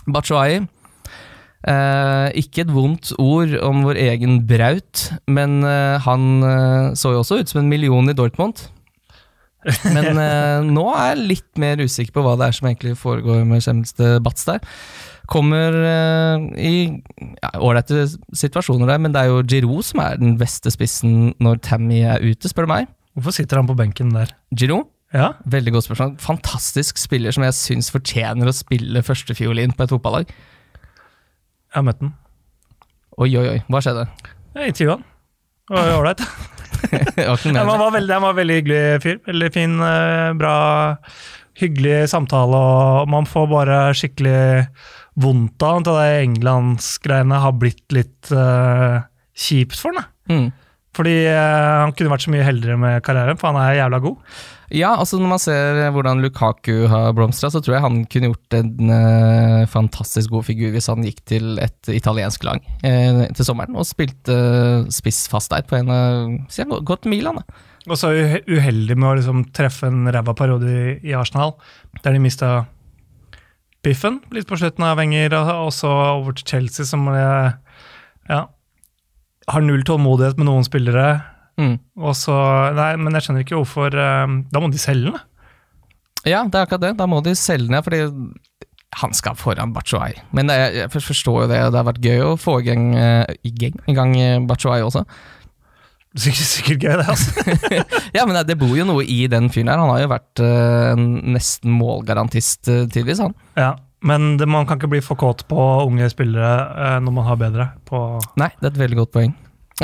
Batshuayi eh, Ikke et vondt ord om vår egen Braut, men eh, han eh, så jo også ut som en million i Dortmund. Men eh, nå er jeg litt mer usikker på hva det er som egentlig foregår med selveste Bats der. Kommer eh, i ja, ålreite situasjoner der, men det er jo Giroud som er den beste spissen når Tammy er ute, spør du meg. Hvorfor sitter han på benken der? Giroud, Ja, veldig godt spørsmål. Fantastisk spiller som jeg syns fortjener å spille førstefiolin på et fotballag. jeg har møtt den. Oi, oi, oi, hva skjedde? Jeg intervjua han. Det var ålreit. Han var veldig, han var veldig hyggelig fyr. Veldig fin, eh, bra, hyggelig samtale. og Man får bare skikkelig vondt av at det Englandsgreiene har blitt litt uh, kjipt for han. Mm. Fordi uh, han kunne vært så mye heldigere med karrieren, for han er jævla god. Ja, altså når man ser hvordan Lukaku har blomstra, så tror jeg han kunne gjort en uh, fantastisk god figur hvis han gikk til et italiensk lag uh, til sommeren og spilte spiss fast der på en uh, Gått til Milan, da. Og så uheldig med å liksom treffe en ræva parodi i, Arsenal, der de mista biffen litt på slutten av Wenger, og så over til Chelsea, som eh, ja, har null tålmodighet med noen spillere. Mm. Og så, nei, Men jeg skjønner ikke hvorfor eh, Da må de selge den. Ja, det er akkurat det. Da må de selge den, fordi han skal foran Batshuayi. Men er- jeg forstår jo det, det har vært gøy å få i gang, eh, i gang, i gang eh, Batshuayi også. Sikkert, sikkert gøy, det. altså. Ja, men det, det bor jo noe i den fyren her. Han har jo vært uh, nesten målgarantist uh, tidvis, han. Ja, Men det, man kan ikke bli for kåt på unge spillere uh, når man har bedre. på... Nei, det er et veldig godt poeng.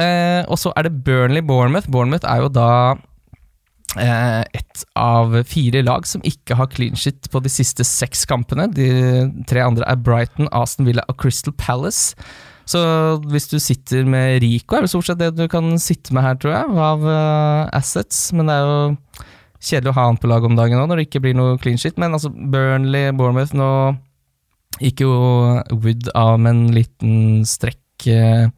Eh, og så er det Burnley-Bournemouth. Bournemouth er jo da eh, et av fire lag som ikke har clean shit på de siste seks kampene. De tre andre er Brighton, Aston Villa og Crystal Palace. Så hvis du sitter med Rico, er det stort sett det du kan sitte med her, tror jeg, av uh, assets. Men det er jo kjedelig å ha han på lag om dagen nå, når det ikke blir noe clean shit. Men altså, Burnley, Bournemouth Nå gikk jo Wood av med en liten strekk eh,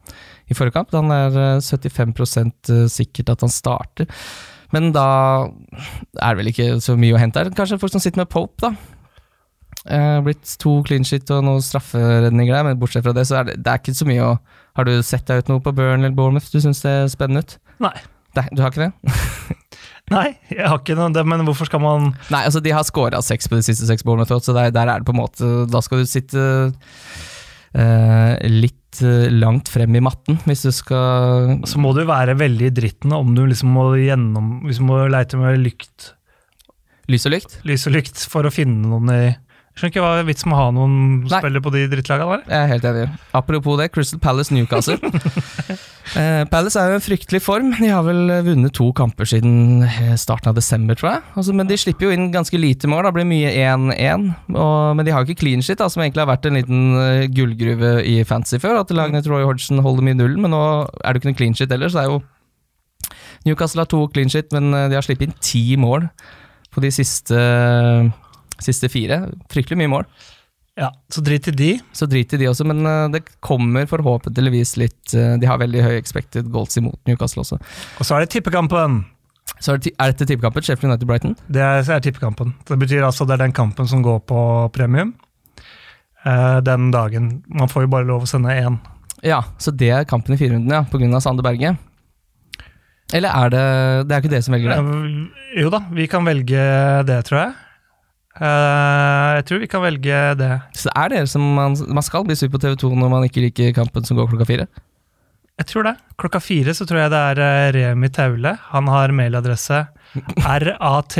i forkant. Han er eh, 75% sikkert at han starter. Men da er det vel ikke så mye å hente her. Kanskje folk som sitter med Pope, da. Eh, blitt to clean shit og noen strafferedninger der, men bortsett fra det, så er det, det er ikke så mye å Har du sett deg ut noe på Burn eller Bournemouth du syns er spennende ut? Nei. Nei, du har ikke det? Nei, jeg har ikke noe, det, men hvorfor skal man Nei, altså de har scora seks på de siste seks Bournemouth, så der, der er det på en måte Da skal du sitte eh, litt eh, langt frem i matten hvis du skal Så må du være veldig i dritten om du liksom må gjennom Hvis du må leite med lykt, Lys og lykt? lys og lykt for å finne noen i skjønner ikke hva er vitsen med å ha noen Nei. spillere på de drittlagene der. Jeg er helt enig. Apropos det, Crystal Palace Newcastle. Eh, Palace er jo i en fryktelig form. De har vel vunnet to kamper siden eh, starten av desember, tror jeg. Altså, men de slipper jo inn ganske lite mål. Da blir mye 1-1. Men de har jo ikke clean shit, da, som egentlig har vært en liten eh, gullgruve i fantasy før. At lagene til Roy Hodgson holder mye nullen, men nå er det ikke noe clean shit heller, så det er jo Newcastle har to clean shit, men eh, de har sluppet inn ti mål på de siste, siste fire. Fryktelig mye mål. Ja, Så drit i de. Så drit i de også, men eh, det kommer forhåpentligvis litt eh, De har veldig høy expected goals imot Newcastle også. Og så er det tippekampen. Så er, det, er dette tippekampen? Sheffield United-Brighton? Det er, er tippekampen. Det betyr altså det er den kampen som går på premium. Eh, den dagen. Man får jo bare lov å sende én. Ja, så det er kampen i firerunden, ja, av Sander Berge. Eller er det Det er ikke dere som velger det? Eh, jo da, vi kan velge det, tror jeg. Eh, jeg tror vi kan velge det. Så det er det som man, man skal bli sur på TV2 når man ikke liker kampen som går klokka fire? Jeg tror det. Klokka fire så tror jeg det er eh, Remi Taule. Han har mailadresse rat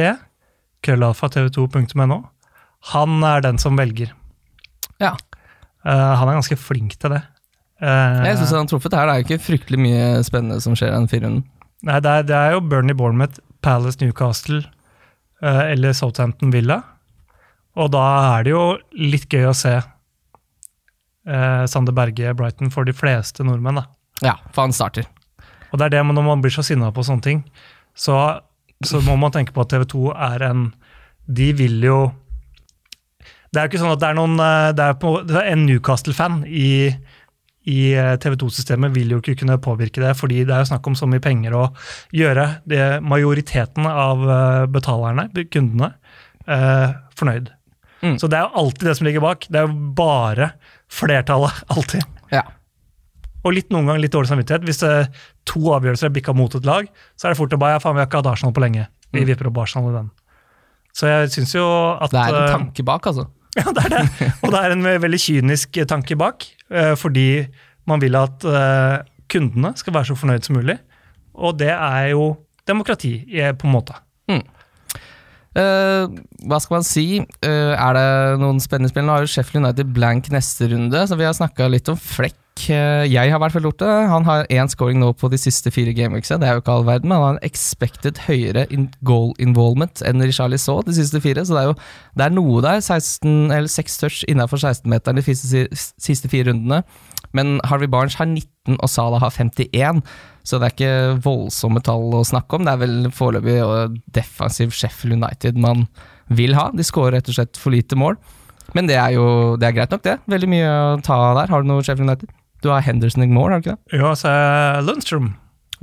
krøllalfa tv2.no. Han er den som velger. Ja. Uh, han er ganske flink til det. Uh, Jeg synes han har truffet her. Det er jo ikke fryktelig mye spennende som skjer i den firerunden. Nei, det er, det er jo Bernie Bournemouth, Palace Newcastle uh, eller Southampton Villa. Og da er det jo litt gøy å se eh, Sander Berge Brighton for de fleste nordmenn. da. Ja, for han starter. Og det er det når man blir så sinna på sånne ting, så, så må man tenke på at TV 2 er en De vil jo Det er jo ikke sånn at det er noen eh, det er på, det En Newcastle-fan i, i TV 2-systemet vil jo ikke kunne påvirke det, fordi det er jo snakk om så mye penger å gjøre det, majoriteten av eh, betalerne, kundene, eh, fornøyd. Mm. Så det er jo alltid det som ligger bak. Det er jo bare flertallet, alltid. Ja. Og litt noen gang litt dårlig samvittighet. Hvis er to avgjørelser er bikka mot et lag, så er det fort å bare ja, faen, vi har ikke hatt Arsenal på lenge. Vi Mm. vipper opp Arsenal i den. Så jeg syns jo at Det er en eh, tanke bak, altså. Ja, det er det. Og det er en veldig kynisk tanke bak, uh, fordi man vil at uh, kundene skal være så fornøyd som mulig. Og det er jo demokrati, eh, på en måte. Eh, hva skal man si? Eh, er det noen spennende spill? Nå har jo Sheffield United blank neste runde, så vi har snakka litt om Flekk. Eh, jeg har i hvert fall gjort det. Han har én scoring nå på de siste fire gameweeksa. Det er jo ikke all verden, men han har en expected høyere in goal involvement enn Richarlie så de siste fire, så det er jo det er noe der. 16, eller 6 touch innafor 16-meteren de siste, siste fire rundene. Men Harvey Barnes har 19, og Salah har 51. Så det er ikke voldsomme tall å snakke om. Det er vel foreløpig defensiv Sheffield United man vil ha. De skårer rett og slett for lite mål. Men det er jo det er greit nok, det. Veldig mye å ta der. Har du noe Sheffield United? Du har Henderson i mål, har du ikke det? Ja, så er Lundstrøm.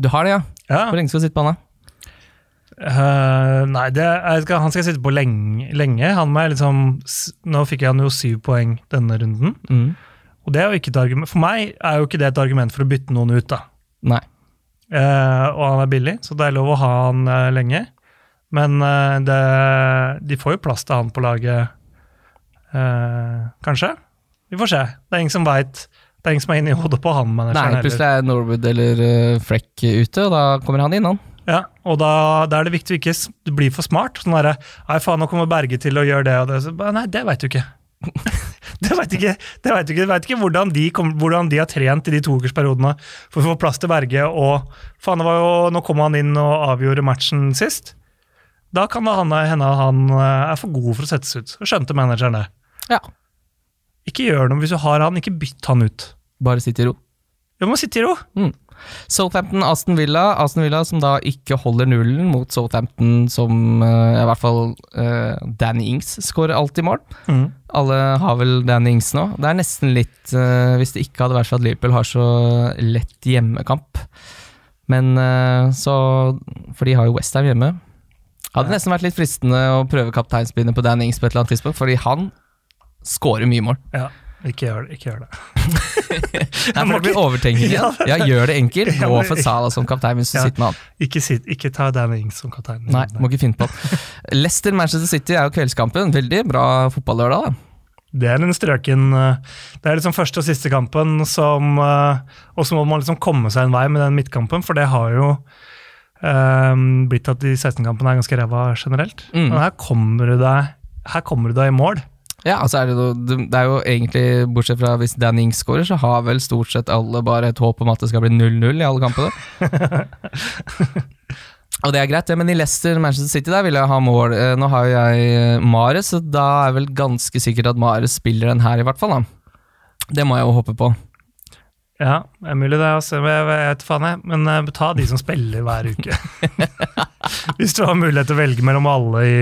Du har det, ja. Ja. Hvor lenge skal du sitte på han, da? Uh, nei, det skal, han skal sitte på lenge. lenge. Han må liksom, nå fikk han jo syv poeng denne runden. Mm. Og det er jo ikke et argument, For meg er jo ikke det et argument for å bytte noen ut. da. Nei. Eh, og han er billig, så det er lov å ha han eh, lenge. Men eh, det, de får jo plass til han på laget, eh, kanskje. Vi får se. Det er ingen som veit. Det er ingen som er inne i hodet på han. Nei, plutselig er Norwood eller uh, Freck ute, og da kommer han inn, han. Ja, og da, da er det viktig å ikke bli for smart. Sånn derre Nei, faen, nå kommer Berge til å gjøre det og det. Så, nei, det veit du ikke. det veit ikke. Det vet ikke, vet ikke hvordan de, kom, hvordan de har trent i de toukersperiodene for å få plass til Berge. Og faen, det var jo, nå kom han inn og avgjorde matchen sist. Da kan det hende han eh, er for god for å settes ut. Skjønte manageren det. Ja. Ikke gjør noe hvis du har han, ikke bytt han ut. Bare sitte i ro. Du må sitte i ro. Southampton, Aston Villa. Aston Villa som da ikke holder nullen mot Southampton, som uh, i hvert fall uh, Danny Ings skårer alltid mål. Alle har vel Danny Ings nå. Det er nesten litt uh, Hvis det ikke hadde vært for at Liverpool har så lett hjemmekamp. Men så For de har jo Westham hjemme. Hadde nesten vært litt fristende å prøve kapteinspinnet på Danny Ings på et eller annet tidspunkt, fordi han skårer mye mål. Ja, ikke gjør det. Ikke gjør det. Nei, for det blir overtenking igjen. Ja, gjør det enkelt. Gå for Sala som kaptein hvis du Ja. sitter med han. Ikke, sit, ikke ta Dan Ings som kaptein. Nei, må ikke finne på det. Leicester-Manchester City er jo kveldskampen. Veldig bra fotballørdag, da. Det er en strøken eh, Det er liksom første og siste kampen som eh, Og så må man liksom komme seg en vei med den midtkampen, for det har jo um, blitt at de 16-kampene er ganske ræva generelt. Mm. Men her kommer du deg her kommer du deg i mål. Ja, altså er det, noe, det er jo egentlig, bortsett fra hvis Dan Ings skårer, så har vel stort sett alle bare et håp om at det skal bli 0-0 i alle kampene. Og det er greit, ja, men i Leicester Manchester City der vil jeg ha mål. Eh, Nå har jo jeg eh, Mares, så da er vel ganske sikkert at Mares spiller den her, i hvert fall. da. Det må jeg jo håpe på. Ja, det er mulig det. Altså. Jeg, jeg vet faen jeg. Men uh, ta de som spiller hver uke. Hvis du har mulighet til å velge mellom alle i,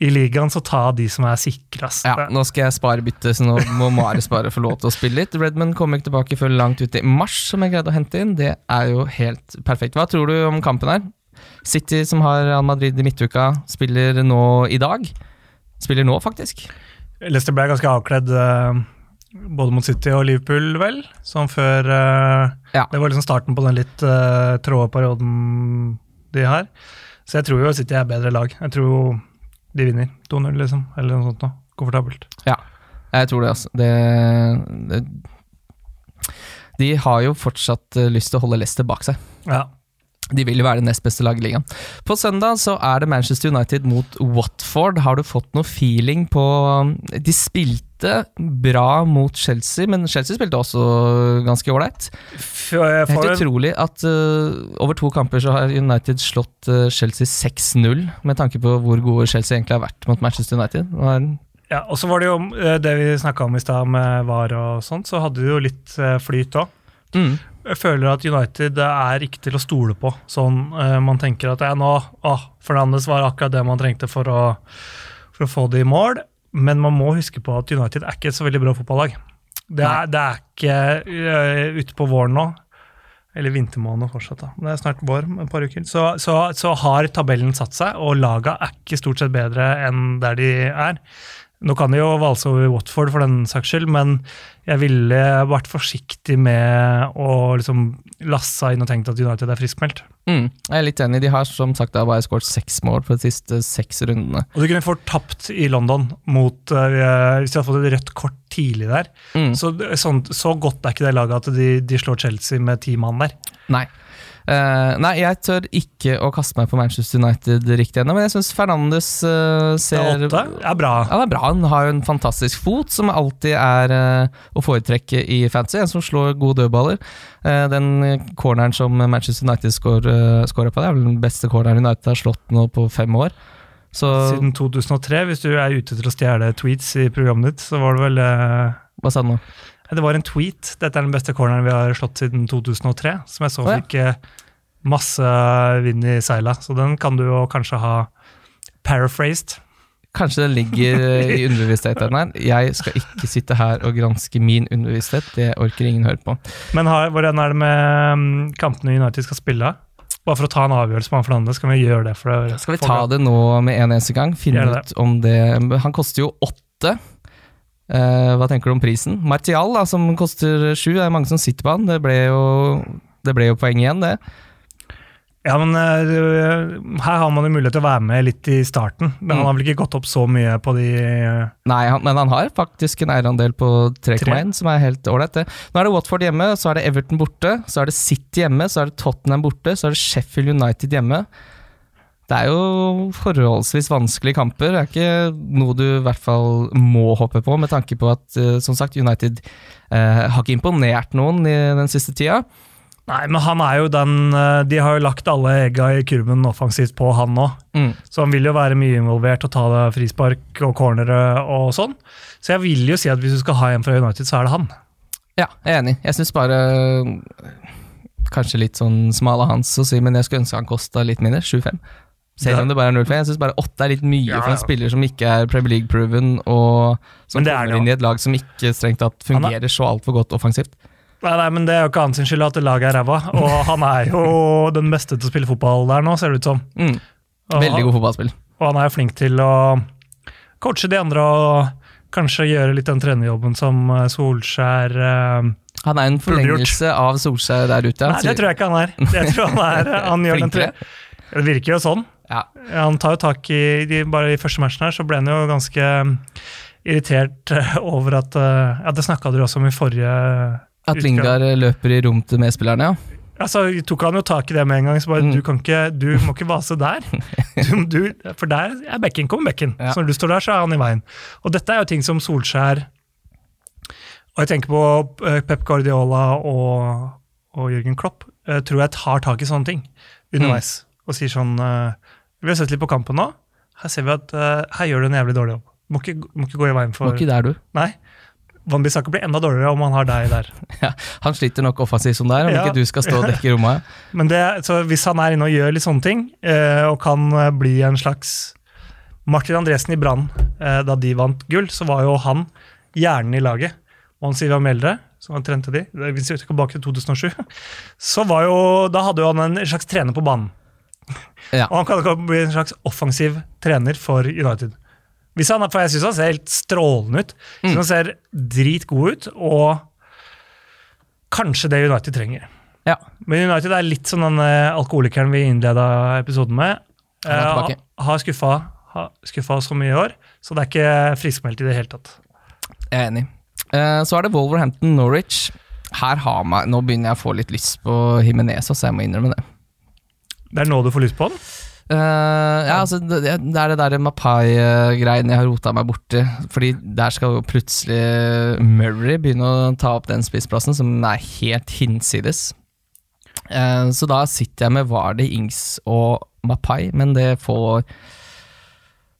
i ligaen, så ta de som er sikrest. Ja, Nå skal jeg spare bytte, så nå må Mare bare få lov til å spille litt. Redman kommer ikke tilbake før langt ut i mars, som jeg greide å hente inn. Det er jo helt perfekt. Hva tror du om kampen her? City, som har Al Madrid i midtuka, spiller nå i dag. Spiller nå, faktisk. Leicester ble ganske avkledd eh, både mot City og Liverpool, vel? Som før eh, Ja. Det var liksom starten på den litt uh, tråde perioden de har. Så jeg tror jo City er bedre lag. Jeg tror de vinner 2-0, liksom. Eller noe sånt noe. Komfortabelt. Ja, Jeg tror det, altså. Det, det De har jo fortsatt eh, lyst til å holde Leicester bak seg. Ja. De vil jo være det nest beste laget i ligaen. På søndag så er det Manchester United mot Watford. Har du fått noe feeling på De spilte bra mot Chelsea, men Chelsea spilte også ganske ålreit. Helt utrolig at uh, over to kamper så har United slått uh, Chelsea 6-0, med tanke på hvor gode Chelsea egentlig har vært mot Manchester United. Ja, og så var det jo eh, det vi snakka om i stad med VAR og sånt, så hadde du jo litt eh, flyt òg. mm, Jeg føler at United er ikke til å stole på. Sånn eh, Man tenker at ja, nå å, Fernandes var akkurat det man trengte for å, for å få det i mål. Men man må huske på at United er ikke et så veldig bra fotballag. Det er, det er ikke eh, ute på våren nå. Eller vintermåned fortsatt, da. Det er snart vår om et par uker. Så, så, så har tabellen satt seg, og laga er ikke stort sett bedre enn der de er. Nå kan de jo valse over Watford for den saks skyld, men jeg ville vært forsiktig med å liksom lasse inn og tenkt at United er friskmeldt. mm, jeg er litt enig. De har som sagt da bare skåret seks mål på de siste seks rundene. Og du kunne fått tapt i London mot uh, Hvis de hadde fått et rødt kort tidlig der. Mm. Så, sånn, så godt er ikke det laget at de, de slår Chelsea med ti mann der. Nei. Eh, nei, jeg tør ikke å kaste meg på Manchester United riktig ennå, men jeg syns Fernandes uh, Det ser er er bra. Ja, det er bra. Han har jo en fantastisk fot, som alltid er uh, å foretrekke i fantasy. En som slår gode dødballer. Den corneren som Manchester United scorer på, det er vel den beste corneren United har slått nå på fem år. Så Siden 2003, hvis du er ute til å stjele tweets i programmet ditt, så var det vel hva sa du nå? Det var en tweet. Dette er den beste corneren vi har slått siden 2003. Som jeg så oh, ja. fikk eh, masse vind i seila. Så den kan du jo kanskje ha paraphrased. Kanskje det ligger eh, i underbevisstheten her. Jeg skal ikke sitte her og granske min underbevissthet. Det orker ingen høre på. Men har, hvordan er det med mm, kampene United skal spille? Bare for å ta en avgjørelse på han Fernandes, skal vi gjøre det? Det Skal vi ta det nå med en eneste gang? Finne ut om det Han koster jo åtte. Eh, hva tenker du om prisen? Martial, da, som koster sju, det er mange som sitter på han. Det ble jo, det ble jo poeng igjen, det. Ja, men eh, her har man jo mulighet til å være med litt i starten. Men Mm. han har vel ikke gått opp så mye på de eh, Nei, han, men han har faktisk en eierandel på 3,1, som er helt ålreit. det. Nå er det Watford hjemme, så er det Everton borte, så er det City hjemme, så er det Tottenham borte, så er det Sheffield United hjemme. Det er jo forholdsvis vanskelige kamper. Det er ikke noe du i hvert fall må hoppe på, med tanke på at eh, som sagt, United eh, har ikke imponert noen i den siste tida. Nei, men han er jo den eh, De har jo lagt alle egga i kurven offensivt på han nå. Mm. Så han vil jo være mye involvert og ta det frispark og cornere og sånn. Så jeg vil jo si at hvis du skal ha en fra United, så er det han. Ja, jeg er enig. Jeg syns bare Kanskje litt sånn smal av hans å si, men jeg skulle ønske han kosta litt mindre. 7-5. Selv om det bare er 0-5. Jeg syns bare 8 er litt mye Ja, for en spiller som ikke er Premier League-proven, og som er kommer inn i et lag som ikke strengt tatt er- fungerer så altfor godt offensivt. Nei, nei, men Det er jo ikke hans skyld at laget er ræva. Og han er jo den beste til å spille fotball der nå, ser det ut som. Mm. Veldig god fotballspill. og han er jo flink til å coache de andre og kanskje gjøre litt den trenerjobben som eh, Solskjær eh, Han er en forlengelse av Solskjær der ute. Nei, det tror jeg ikke han er. Jeg tror han er han gjør den tre. Det virker jo sånn. Ja. Han tar jo tak i de, Bare i første matchen her så ble han jo ganske mm, irritert eh, over at eh, Ja, det snakka dere også om i forrige At utgang. Lingard løper i rom til medspillerne, ja. Altså, tok han jo tak i det med en gang. Så bare, Mm. du, kan ikke, du må ikke vase der. Du, du, for der er bekken kommer bekken. Ja. Så når du står der, så er han i veien. Og dette er jo ting som Solskjær Og jeg tenker på eh, Pep Guardiola og, og Jørgen Klopp. eh, tror jeg tar tak i sånne ting underveis. Og sier sånn eh, Vi har sett litt på kampen nå. Her ser vi at eh, her gjør du en jævlig dårlig jobb. Må ikke, må ikke gå i veien for Må ikke der, du. Nei. Van Bissaka blir enda dårligere om han har deg der. Ja, Han sliter nok offensivt som det er, om Ja. ikke du skal stå og dekke rommet. Men det, så hvis han er inne og gjør litt sånne ting, eh, og kan eh, bli en slags Martin Andresen i Brann eh, da de vant gull, så var jo han hjernen i laget. Og han sier vi Meldre, som han trente de, hvis vi skal tilbake til 2007, så var jo, da hadde jo han en slags trener på banen. Ja. Og han kan bli en slags offensiv trener for United. Hvis han, for jeg syns han ser helt strålende ut. Mm. Han ser dritgod ut, og kanskje det United trenger. Ja. Men United er litt som den eh, alkoholikeren vi innleda episoden med. Ha- har skuffa, har skuffa så mye i år, så det er ikke friskmeldt i det hele tatt. Jeg er enig. Eh, Så er det Wolverhampton Norwich. Her har man, Nå begynner jeg å få litt lyst på Himinez, så jeg må innrømme det. Det er nå du får lyst på den? Uh, ja, altså, det, det er det der Mapai-greiene jeg har rota meg borti. Fordi der skal plutselig Murray begynne å ta opp den spissplassen, som er helt hinsides. Uh, så da sitter jeg med Vardy, Ings og Mapai, men det får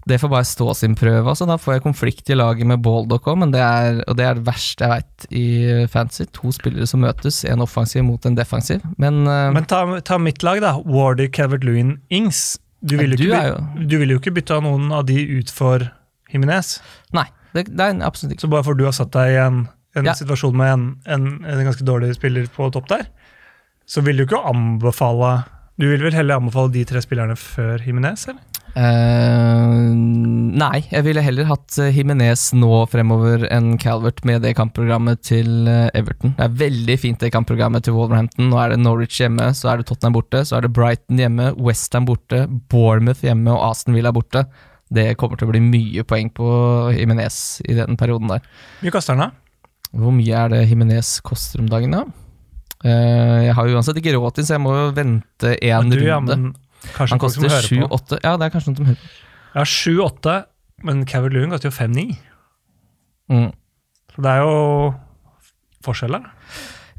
det får bare stå sin prøve. Altså. Da får jeg konflikt i laget med Baldock òg, men det og det er det verste jeg veit i fantasy. To spillere som møtes, en offensiv mot en defensiv. Men, uh, Men ta, ta mitt lag, da. Wardy, Calvert Lewin, Ings. Du Ja, ville du jo, by- du ville jo ikke bytta noen av de ut for Jimenez. nei, det, det er absolutt ikke Så bare for du har satt deg i en, en Ja. situasjon med en, en, en ganske dårlig spiller på topp der, så vil du ikke anbefale Du vil vel heller anbefale de tre spillerne før Jimenez, eller? Eh, nei, jeg ville heller hatt Himinez Jimenez nå fremover enn Calvert med det kampprogrammet til eh, Everton. Det er veldig fint det kampprogrammet til Wolverhampton. Nå er det Norwich hjemme, så er det Tottenham borte, så er det Brighton hjemme, Westham borte, Bournemouth hjemme og Aston Villa borte. Det kommer til å bli mye poeng på Jimenez i den perioden der. Mye koster han, da? Hvor mye er det Jimenez koster om dagen, da? Uh, jeg har jo uansett ikke råd til, så jeg må jo vente én runde. ja, men kanskje Han koster 7-8 Ja, det er kanskje noen som hører på. Ja, 7-8, men Cavert Lewin koster jo 5-9. Mm. Så det er jo forskjeller.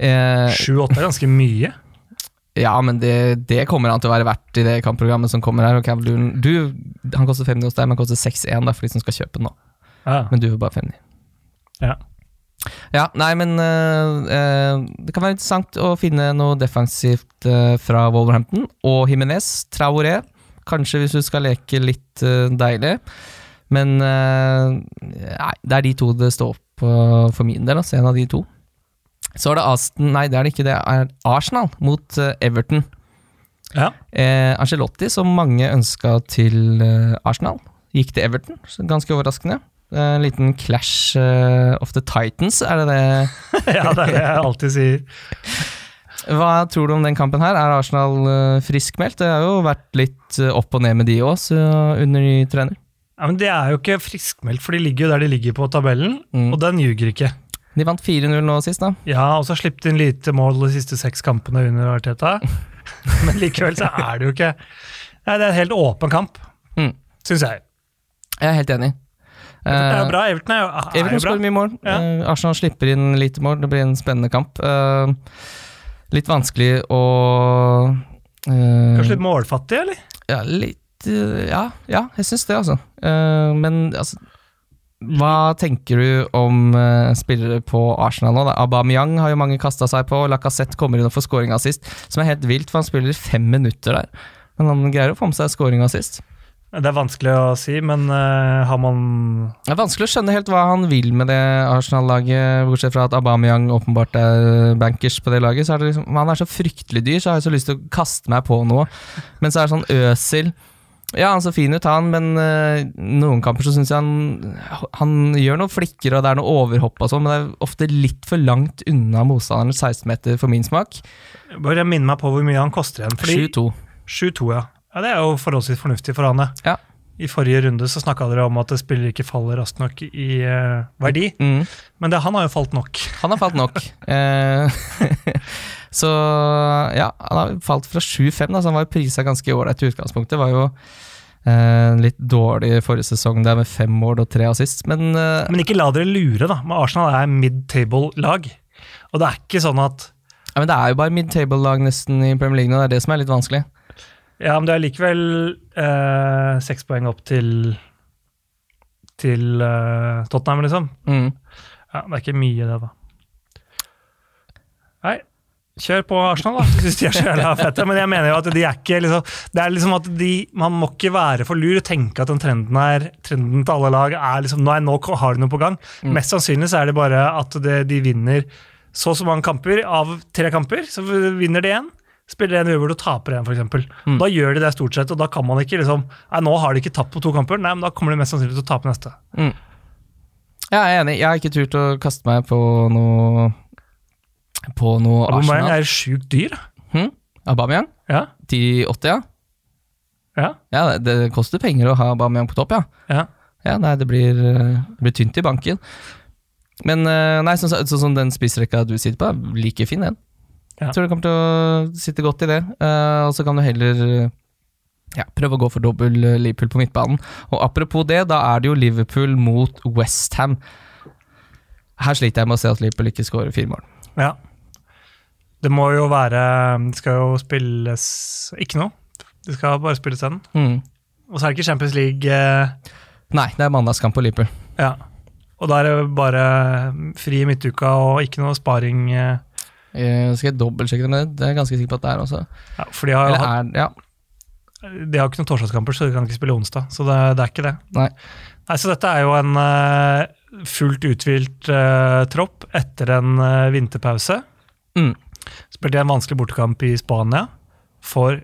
Eh, 7-8 er ganske mye. ja, men det, det kommer han til å være verdt i det kampprogrammet som kommer her. Og Cavert Lewin, du, han koster 5-9 hos deg, men han koster 6-1 for de som skal kjøpe den nå. Ja. Men du får bare 5-9. Ja. Ja, nei, men eh, det kan være interessant å finne noe defensivt uh, fra Wolverhampton. Og Jimenez, Traoré, kanskje hvis du skal leke litt uh, deilig. Men nei, det er de to det står opp for min del, altså en av de to. Så er det Aston, nei det er det ikke, det er Arsenal mot Everton. ja. Ancelotti, som mange ønska til Arsenal, gikk til Everton. Ganske overraskende. Eh, En liten clash eh, of the Titans, er det det? ja, det er det jeg alltid sier. Hva tror du om den kampen her? Er Arsenal eh, friskmeldt? Det har jo vært litt opp og ned med de òg, under ny trener. Ja, men Det er jo ikke friskmeldt, for de ligger jo der de ligger på tabellen, Mm. og den ljuger ikke. De vant 4-0 nå sist, da. Ja, og så slippet de inn lite mål de siste seks kampene under Arteta. Men likevel så er det jo ikke Nei, Det er en helt åpen kamp, Mm. syns jeg. Jeg er helt enig. Det er jo Eh, bra. Everton er jo, er Everton jo bra. skårer mye mål. Ja. Eh, Arsenal slipper inn lite mål. Det blir en spennende kamp. Eh, litt vanskelig å Kanskje litt målfattig, eller? Ja, litt Ja, ja jeg syns det, altså. Men altså Hva tenker du om uh, spillere på Arsenal nå? Da? Aubameyang har jo mange kasta seg på. Lacassette kommer inn og får scoringa sist, som er helt vilt, for han spiller fem minutter der. Men han greier å få med seg scoringa sist. Det er vanskelig å si, men uh, har man Det er vanskelig å skjønne helt hva han vil med det Arsenal-laget, bortsett fra at Aubameyang åpenbart er bankers på det laget. Så er det liksom, han er så fryktelig dyr, så har jeg så lyst til å kaste meg på noe. Men så er det sånn Øsil Ja, han så fin ut, han, men uh, noen kamper så syns jeg han Han gjør noen flikker, og det er noe overhopp og sånn, men det er ofte litt for langt unna motstanderens 16-meter for min smak. Bare minn meg på hvor mye han koster igjen. 7-2. 7-2, ja. Ja. Det er jo forholdsvis fornuftig for han, Ja. I forrige runde så snakka dere om at spiller ikke faller raskt nok i uh, verdi. Mm. Men det, han har jo falt nok. Han har falt nok. Eh, så ja, han har falt fra 7-5, da, så han var jo prisa ganske ålreit i utgangspunktet. Var jo eh, litt dårlig forrige sesong der med fem mål og tre assist, men eh, Men ikke la dere lure, da. Men Arsenal er mid-table-lag. Og det er ikke sånn at ja, men det er jo bare mid-table-lag nesten i Premier League nå, det er det som er litt vanskelig. Ja, men det er likevel eh, seks poeng opp til til eh, Tottenham, liksom. Mm. Ja, Det er ikke mye, det, da. Nei, kjør på Arsenal, da. Jeg synes de er så jævla fette. Men jeg mener jo at de er ikke liksom Det er liksom at de Man må ikke være for lur og tenke at den trenden her, trenden til alle lag er liksom Nei, nå har de noe på gang. Mm. Mest sannsynlig så er det bare at det, de vinner så og så mange kamper av tre kamper. Så vinner de én. Spiller en hvor du taper en, f.eks. Mm. Da gjør de det stort sett, og da kan man ikke liksom Nei, nå har de ikke tapt på to kamper. Nei, men da kommer de mest sannsynlig til å tape neste. Mm. Jeg er enig. Jeg har ikke turt å kaste meg på noe På noe Aubameyang Arsenal. er sjukt dyr. Hm? Aubameyang? Ja. 10,80, ja? Ja. Ja, det, det koster penger å ha Aubameyang på topp, ja. ja. Ja, nei, det blir, eh, det blir tynt i banken. Men eh, nei, sånn så, så den spissrekka du sitter på, er like fin, den. Jeg tror du kommer til å sitte godt i det. Uh, og så kan du heller eh, ja, prøve å gå for dobbel eh, Liverpool på midtbanen. Og apropos det, da er det jo Liverpool mot Westham. Her sliter jeg med å se at Liverpool ikke skårer fire mål. Ja. Det må jo være Det skal jo spilles ikke noe. Det skal bare spilles den. Mm. Og så er det ikke Champions League. eh, Nei, det er mandagskamp på Liverpool. Ja. Og da er det bare fri i midtuka og ikke noe sparing. eh, Jeg skal jeg dobbeltsjekke det, men det er jeg ganske sikker på at det er også. Ja, for de har, jo Eller er Ja. de har ikke noen torsdagskamper, så de kan ikke spille onsdag. Så det, det er ikke det. Nei. Nei, Så dette er jo en uh, fullt uthvilt uh, tropp etter en vinterpause. Mm. Spilte en vanskelig bortekamp i Spania. Får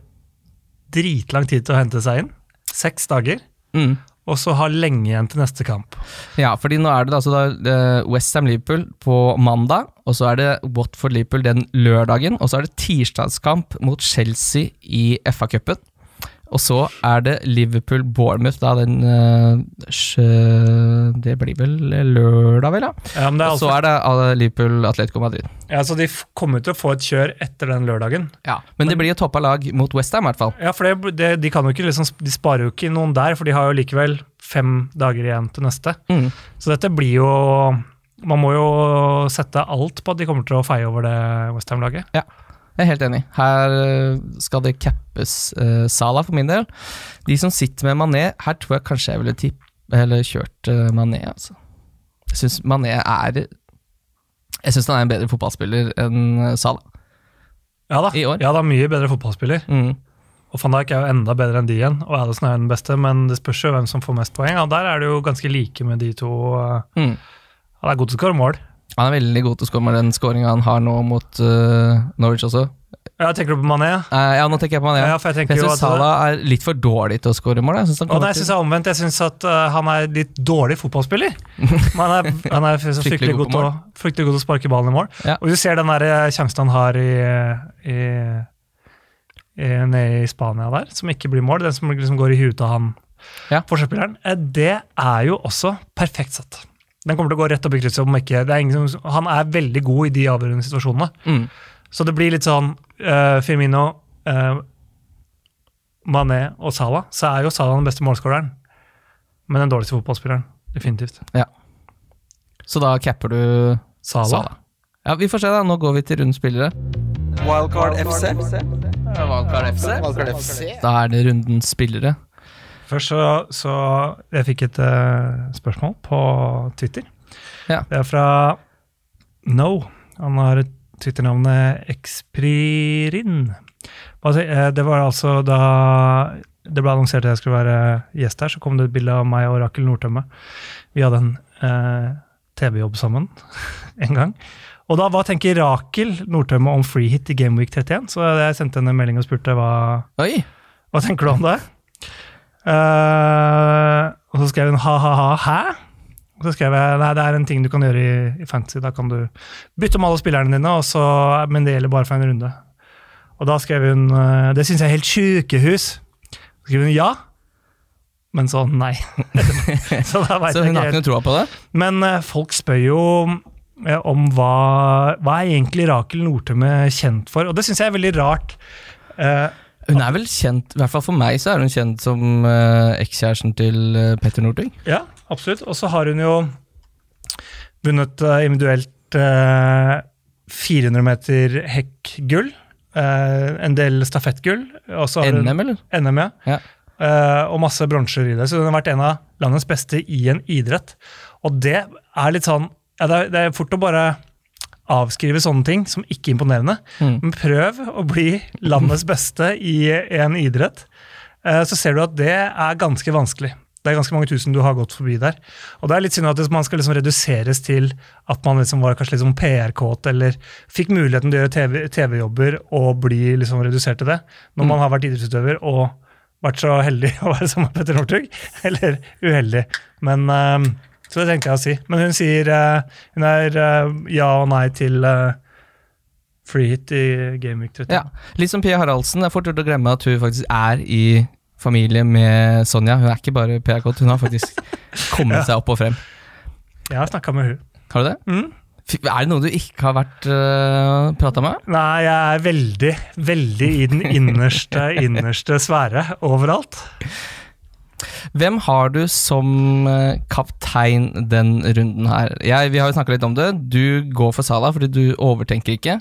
dritlang tid til å hente seg inn. Seks dager. Mm. Og så har lenge igjen til neste kamp. Ja, fordi nå er det altså da Westham Liverpool på mandag, og så er det Watford Liverpool den lørdagen, og så er det tirsdagskamp mot Chelsea i FA-cupen. Og så er det Liverpool Bournemouth da den sjø- Det blir vel lørdag, vel, ja. Ja, men Og så altså, er det eh, Liverpool Atletico Madrid. ja, så de kommer til å få et kjør etter den lørdagen. Ja. Men det blir jo toppa lag mot Westham, i hvert fall. Ja, for det, det, de, kan jo ikke liksom, de sparer jo ikke noen der, for de har jo likevel fem dager igjen til neste. Mm. Så dette blir jo Man må jo sette alt på at de kommer til å feie over det Westham-laget. Jeg er helt enig. Her eh, skal det cappes uh, Sala for min del. De som sitter med Mané, her tror jeg kanskje jeg ville tipp, eller kjørt uh, Mané. Altså. Jeg syns Mané er Jeg syns han er en bedre fotballspiller enn eh, Sala. Ja da, I år. ja da, mye bedre fotballspiller. Mm. Og van Dijk er jo enda bedre enn de igjen, og Alison er den beste, men det spørs jo hvem som får mest poeng. Og der er det jo ganske like med de to. Mm. Ja, Han er god til å skåre mål. Han er veldig god til å skåre med den skåringa han har nå mot uh, Norwich også. Ja, tenker du på Mané? Uh, ja, nå tenker jeg på Mané. Ja, for jeg jeg syns Salah er litt for dårlig til å skåre mål. Jeg synes han jeg er omvendt. Jeg syns at uh, han er litt dårlig fotballspiller. Men han er, han er Fryktelig fryktelig, god til å, fryktelig god til å sparke ballen i mål. Ja. Og du ser den der sjansen han har i, i, i, nede i Spania der, som ikke blir mål. Den som liksom går i huet av han Ja. forsvarsspilleren. Eh, Det er jo også perfekt satt. Den kommer til å gå rett opp i krysset. om ikke, det er ingen som, Han er veldig god i de avgjørende situasjonene. Mm. Så det blir litt sånn uh, Firmino, uh, Mané og Salah. Så er jo Salah den beste målskåreren. Men den dårligste fotballspilleren. Definitivt. Så da capper du Salah. Sala. Ja, Vi får se, da. Nå går vi til rundens spillere. Wildcard FC. Wildcard FC. Da er det rundens spillere. Først så, så Jeg fikk et uh, spørsmål på Twitter. Ja. Det er fra No. Han har Twitter-navnet Expririn. Eh, Det var altså da det ble annonsert at jeg skulle være gjest her, så kom det et bilde av meg og Rakel Nordtømme. Vi hadde en eh, TV-jobb sammen en gang. Og da, hva tenker Rakel Nordtømme om free hit i Game Week 31? Så jeg sendte henne en melding og spurte hva, Oi! hva tenker du om det? Eh, og så skrev hun ha-ha-ha, hæ? Og så skrev jeg nei, det er en ting du kan gjøre i, i fantasy. Da kan du bytte om alle spillerne dine, og så, men det gjelder bare for en runde. Og da skrev hun eh, det syns jeg er helt sjukehus. Så skrev hun ja, men så nei. så Så hun har ikke noe troa på det? Men uh, folk spør jo om hva, hva er egentlig Rakel Nordtømme kjent for, og det syns jeg er veldig rart. Eh, Hun er vel kjent, i hvert fall for meg, så er hun kjent som uh, ekskjæresten til uh, Petter Northug. ja, absolutt. Og så har hun jo vunnet uh, individuelt uh, 400 meter hekkgull, en del stafettgull. NM, eller? NM, ja. Ja. Og masse bronser i det. Så hun har vært en av landets beste i en idrett. Og det er litt sånn ja, det, er, det er fort å bare avskrive sånne ting som ikke er imponerende. Mm. Men prøv å bli landets beste i en idrett. Eh, så ser du at det er ganske vanskelig. Det er ganske mange tusen du har gått forbi der. Og det er litt synd at man skal liksom reduseres til at man liksom var kanskje litt sånn PR-kåt eller fikk muligheten til å gjøre TV TV-jobber og bli liksom redusert til det. Når man har vært idrettsutøver og vært så heldig å være sammen med Petter Northug. Eller uheldig. Men eh, Så det tenkte jeg å si. Men hun sier uh, hun er uh, ja og nei til uh, free hit i Gameweek 13. Ja, Litt som Pia Haraldsen. Det er fort gjort å glemme at hun faktisk er i familie med Sonja. Hun er ikke bare Pia Kott, hun har faktisk kommet seg opp og frem. Jeg har snakka med hun. Har du det? Mm. Er det noe du ikke har vært uh, prata med? Nei, jeg er veldig, veldig i den innerste, innerste sfære overalt. Hvem har du som eh, kaptein den runden her? Jeg, vi har jo snakka litt om det. Du går for Salah fordi du overtenker ikke.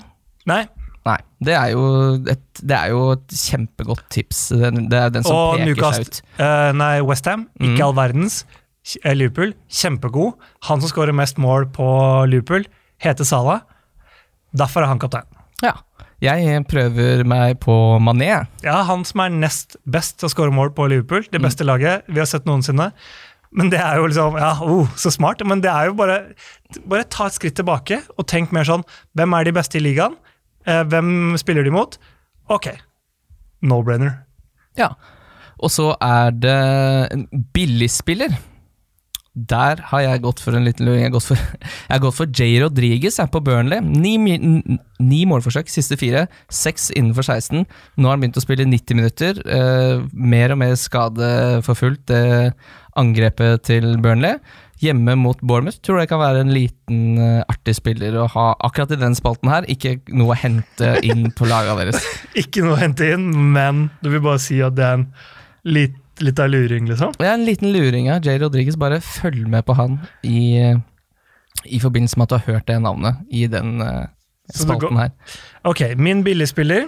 Nei, Nei, det er jo et, det er jo et kjempegodt tips. Det er den som og peker Newcastle seg ut. Uh, Nei, Westham, ikke Mm. all verdens. Eh, Liverpool, kjempegod. Han som skårer mest mål på Liverpool, heter Salah. Derfor er han kaptein. Ja. Jeg prøver meg på Mané. Ja, han som er nest best til å skåre mål på Liverpool. Det beste Mm. laget vi har sett noensinne. Men det er jo liksom Ja, oh, så smart. Men det er jo bare Bare ta et skritt tilbake og tenk mer sånn Hvem er de beste i ligaen? Eh, hvem spiller de mot? Ok. No-brainer. Ja. Og så er det en billigspiller. Der har jeg gått for en liten luring. Jeg har gått for, jeg har gått for Jay Rodriguez jeg, på Burnley. Ni, ni målforsøk, siste fire. Seks innenfor 16. Nå har han begynt å spille 90 minutter. Eh, mer og mer skadeforfulgt, det angrepet til Burnley. Hjemme mot Bournemouth tror jeg kan være en liten eh, artig spiller å ha akkurat i den spalten her. Ikke noe å hente inn på laget deres. Ikke noe å hente inn, men du vil bare si at det er en litt, litt av luring, liksom? Ja, en liten luring av Jay Rodriguez. Bare følg med på han i, i forbindelse med at du har hørt det navnet i den uh, spalten her. Ok, min billigspiller,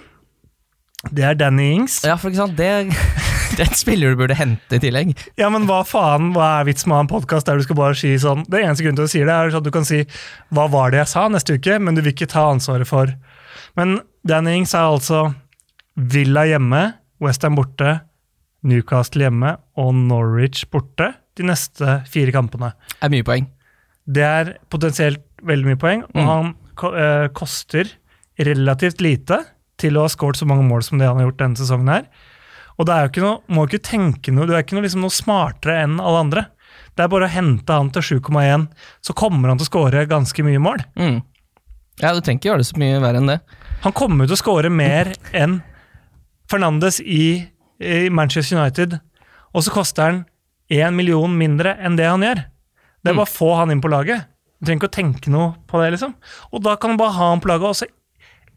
det er Danny Ings. Ja, for ikke sant, det, det er en spiller du burde hente i tillegg. Ja, men hva faen, hva er vitsen med å ha en podkast der du skal bare si sånn Det eneste grunnen til å si det, er sånn at du kan si 'hva var det jeg sa' neste uke, men du vil ikke ta ansvaret for Men Danny Ings er altså Villa hjemme, Westham borte, Newcastle hjemme og Norwich borte de neste fire kampene. Det er mye poeng. Det er potensielt veldig mye poeng, og Mm. han eh, koster relativt lite til å ha skåret så mange mål som det han har gjort denne sesongen her. Og det er jo ikke noe, må ikke tenke noe, du er ikke noe, liksom noe smartere enn alle andre. Det er bare å hente han til 7,1, så kommer han til å skåre ganske mye mål. Mm. Ja, du trenger ikke gjøre det så mye verre enn det. Han kommer til å skåre mer enn Fernandes i, i Manchester United, og så koster han én million mindre enn det han gjør. Det er bare å få han inn på laget. Du trenger ikke å tenke noe på det, liksom. Og da kan du bare ha han på laget, og så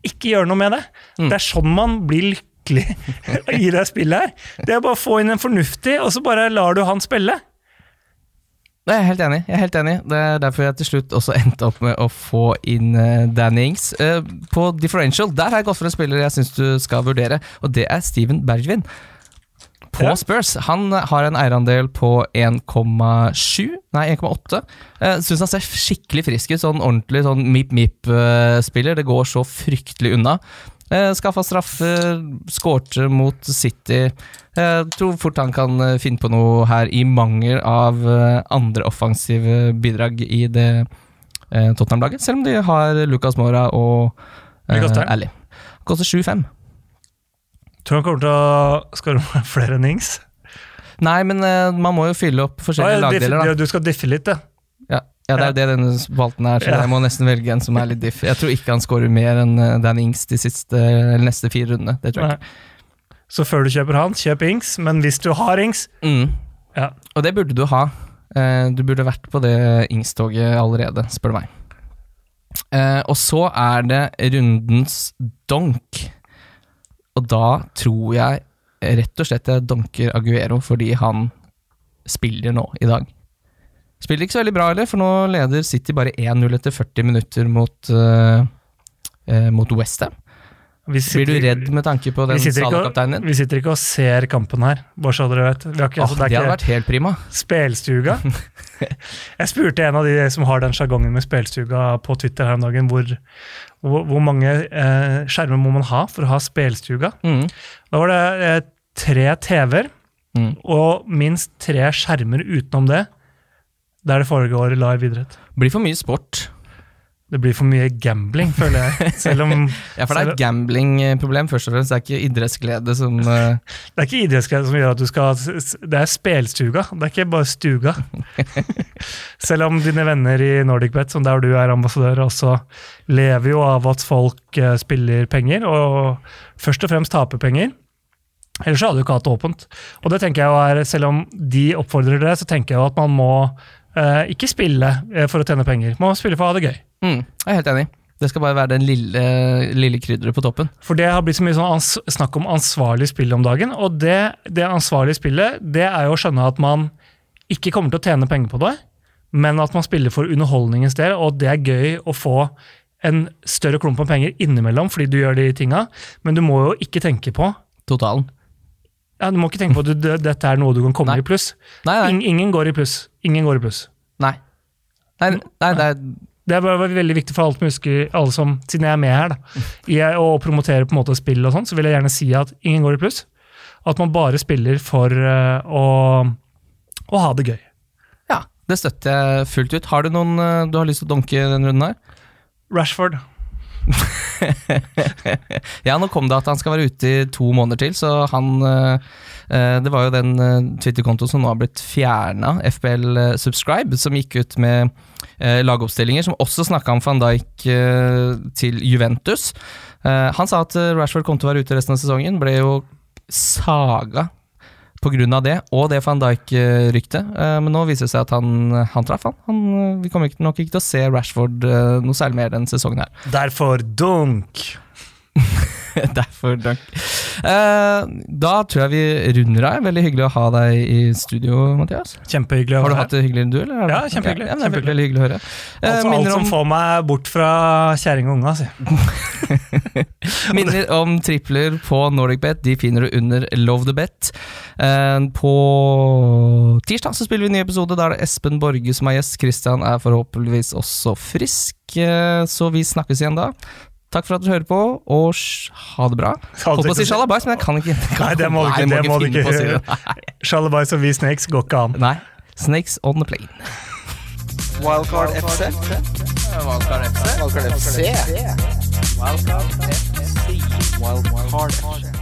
ikke gjøre noe med det. Mm. Det er sånn man blir lykkelig i det spillet her. Det er bare å få inn en fornuftig, og så bare lar du han spille. Det er jeg helt enig. Jeg er helt enig. Det er derfor jeg til slutt også endte opp med å få inn uh, Danny Ings. Eh, på differential der har jeg gått for en spiller jeg syns du skal vurdere, og det er Steven Bergvin. På Ja. Spurs. Han har en eierandel på 1,7, nei 1,8. Uh, syns han ser skikkelig frisk ut. Sånn ordentlig sånn mip-mip-spiller. det går så fryktelig unna. Uh, Skaffa straffer, skårte mot City. Jeg tror fort han kan eh, finne på noe her, i mangel av eh, andre offensive bidrag i det eh, Tottenham-laget. Selv om de har Lucas Mora og uh. Koster 7-5. Tror han kommer til å skåre flere enn Ings. Nei, men uh, man må jo fylle opp forskjellige Ah, ja, lagdeler, da. ja, Du skal diffe litt, ja. Ja, ja, det er jo det denne spalten er, så Ja. jeg må nesten velge en som er litt diff. Jeg tror ikke han scorer mer enn eh, Dan Ings de siste, neste fire rundene. Det tror jeg ikke. Så før du kjøper han, kjøp Ings, men hvis du har Ings, Mm. Ja. Og det burde du ha. Eh, Du burde vært på det Ings-toget allerede, spør du meg. Og så er det rundens donk. Og da tror jeg rett og slett jeg donker Aguero fordi han spiller nå i dag. Spiller ikke så veldig bra heller, for nå leder City bare 1-0 etter 40 minutter mot, uh, mot Westham. Blir du redd med tanke på den og- din? vi sitter ikke og ser kampen her, bare så dere vet. Vi har ikke, altså, det det hadde vært helt prima. spelstuga. Jeg spurte en av de som har den sjargongen med spelstuga på Twitter her om dagen, hvor, hvor, hvor mange eh, skjermer må man ha for å ha spelstuga? Mm. Da var det eh, tre TV-er Mm. og minst tre skjermer utenom det, der det foregår live idrett. Blir for mye sport. Det blir for mye gambling, føler jeg. Selv om Ja, for det er et gamblingproblem, først og fremst. Det er ikke idrettsglede som uh... Det er ikke idrettsglede som gjør at du skal Det er spelstuga, det er ikke bare stuga. Selv om dine venner i NordicBet, som der du er ambassadør, også lever jo av at folk eh, spiller penger, og først og fremst taper penger. Ellers så hadde du ikke hatt åpent. Og det tenker jeg jo er, Selv om de oppfordrer det, så tenker jeg jo at man må eh, ikke spille eh, for å tjene penger. Man må spille for å ha det gøy. mm, Jeg er helt enig. Det skal bare være den lille, lille krydderet på toppen. For det har blitt så mye sånn snakk om ansvarlig spill om dagen. Og det, det ansvarlige spillet, det er jo å skjønne at man ikke kommer til å tjene penger på det, men at man spiller for underholdningens del, og det er gøy å få en større klump av penger innimellom fordi du gjør de tinga, men du må jo ikke tenke på Totalen. Ja, du må ikke tenke på at du, dette er noe du kan komme Nei. i pluss. Nei, nei. In, ingen går i pluss. Ingen går i pluss. nei. nei, nei det er, Det er bare veldig viktig for alt som husker, alle som, siden jeg er med her, da, i å promotere på en måte spill og sånn, så vil jeg gjerne si at ingen går i pluss. At man bare spiller for uh, å, å ha det gøy. ja, det støtter jeg fullt ut. Har du noen eh, du har lyst til å dunke denne runden her? Rashford. Ja, nå kom det at han skal være ute i to måneder til, så han eh, eh, Det var jo den eh, Twitter-kontoen som nå har blitt fjerna, FBL Subscribe, som gikk ut med lagoppstillinger, som også snakka om van Dijk til Juventus. Han sa at Rashford kom til å være ute resten av sesongen, ble jo saga av det, og det van Dijk-ryktet. Eh, men nå viser det seg at han, han traff, han. han. Vi kommer nok ikke til å se Rashford eh, noe særlig mer denne sesongen her. Derfor dunk. Derfor takk. Uh, da tror jeg vi runder av. Veldig hyggelig å ha deg i studio, Mathias. Kjempehyggelig å høre. Har du hatt det hyggelig, du? Eller? er Ja, kjempehyggelig, Ja, det er veldig, hyggelig å høre. Uh, Altså, alt minner, som om, får meg bort fra kjerring og unga, si. minner om tripler på NordicBet. De finner du under Love the Bet. Uh, på tirsdag så spiller vi en ny episode. Da er det Espen Borge som er gjest. Christian er forhåpentligvis også frisk, eh, så vi snakkes igjen da. Takk for at du hører på, og ha det bra. Holdt på å si sjalabais, men jeg kan ikke. Kan, nei, det må du ikke, nei, må ikke, må ikke. Sjalabais og vi snakes går ikke an. Nei. Snakes on the plane. Wildcard FC. Wildcard FC. Wildcard FC. Wildcard FC. Wildcard FC.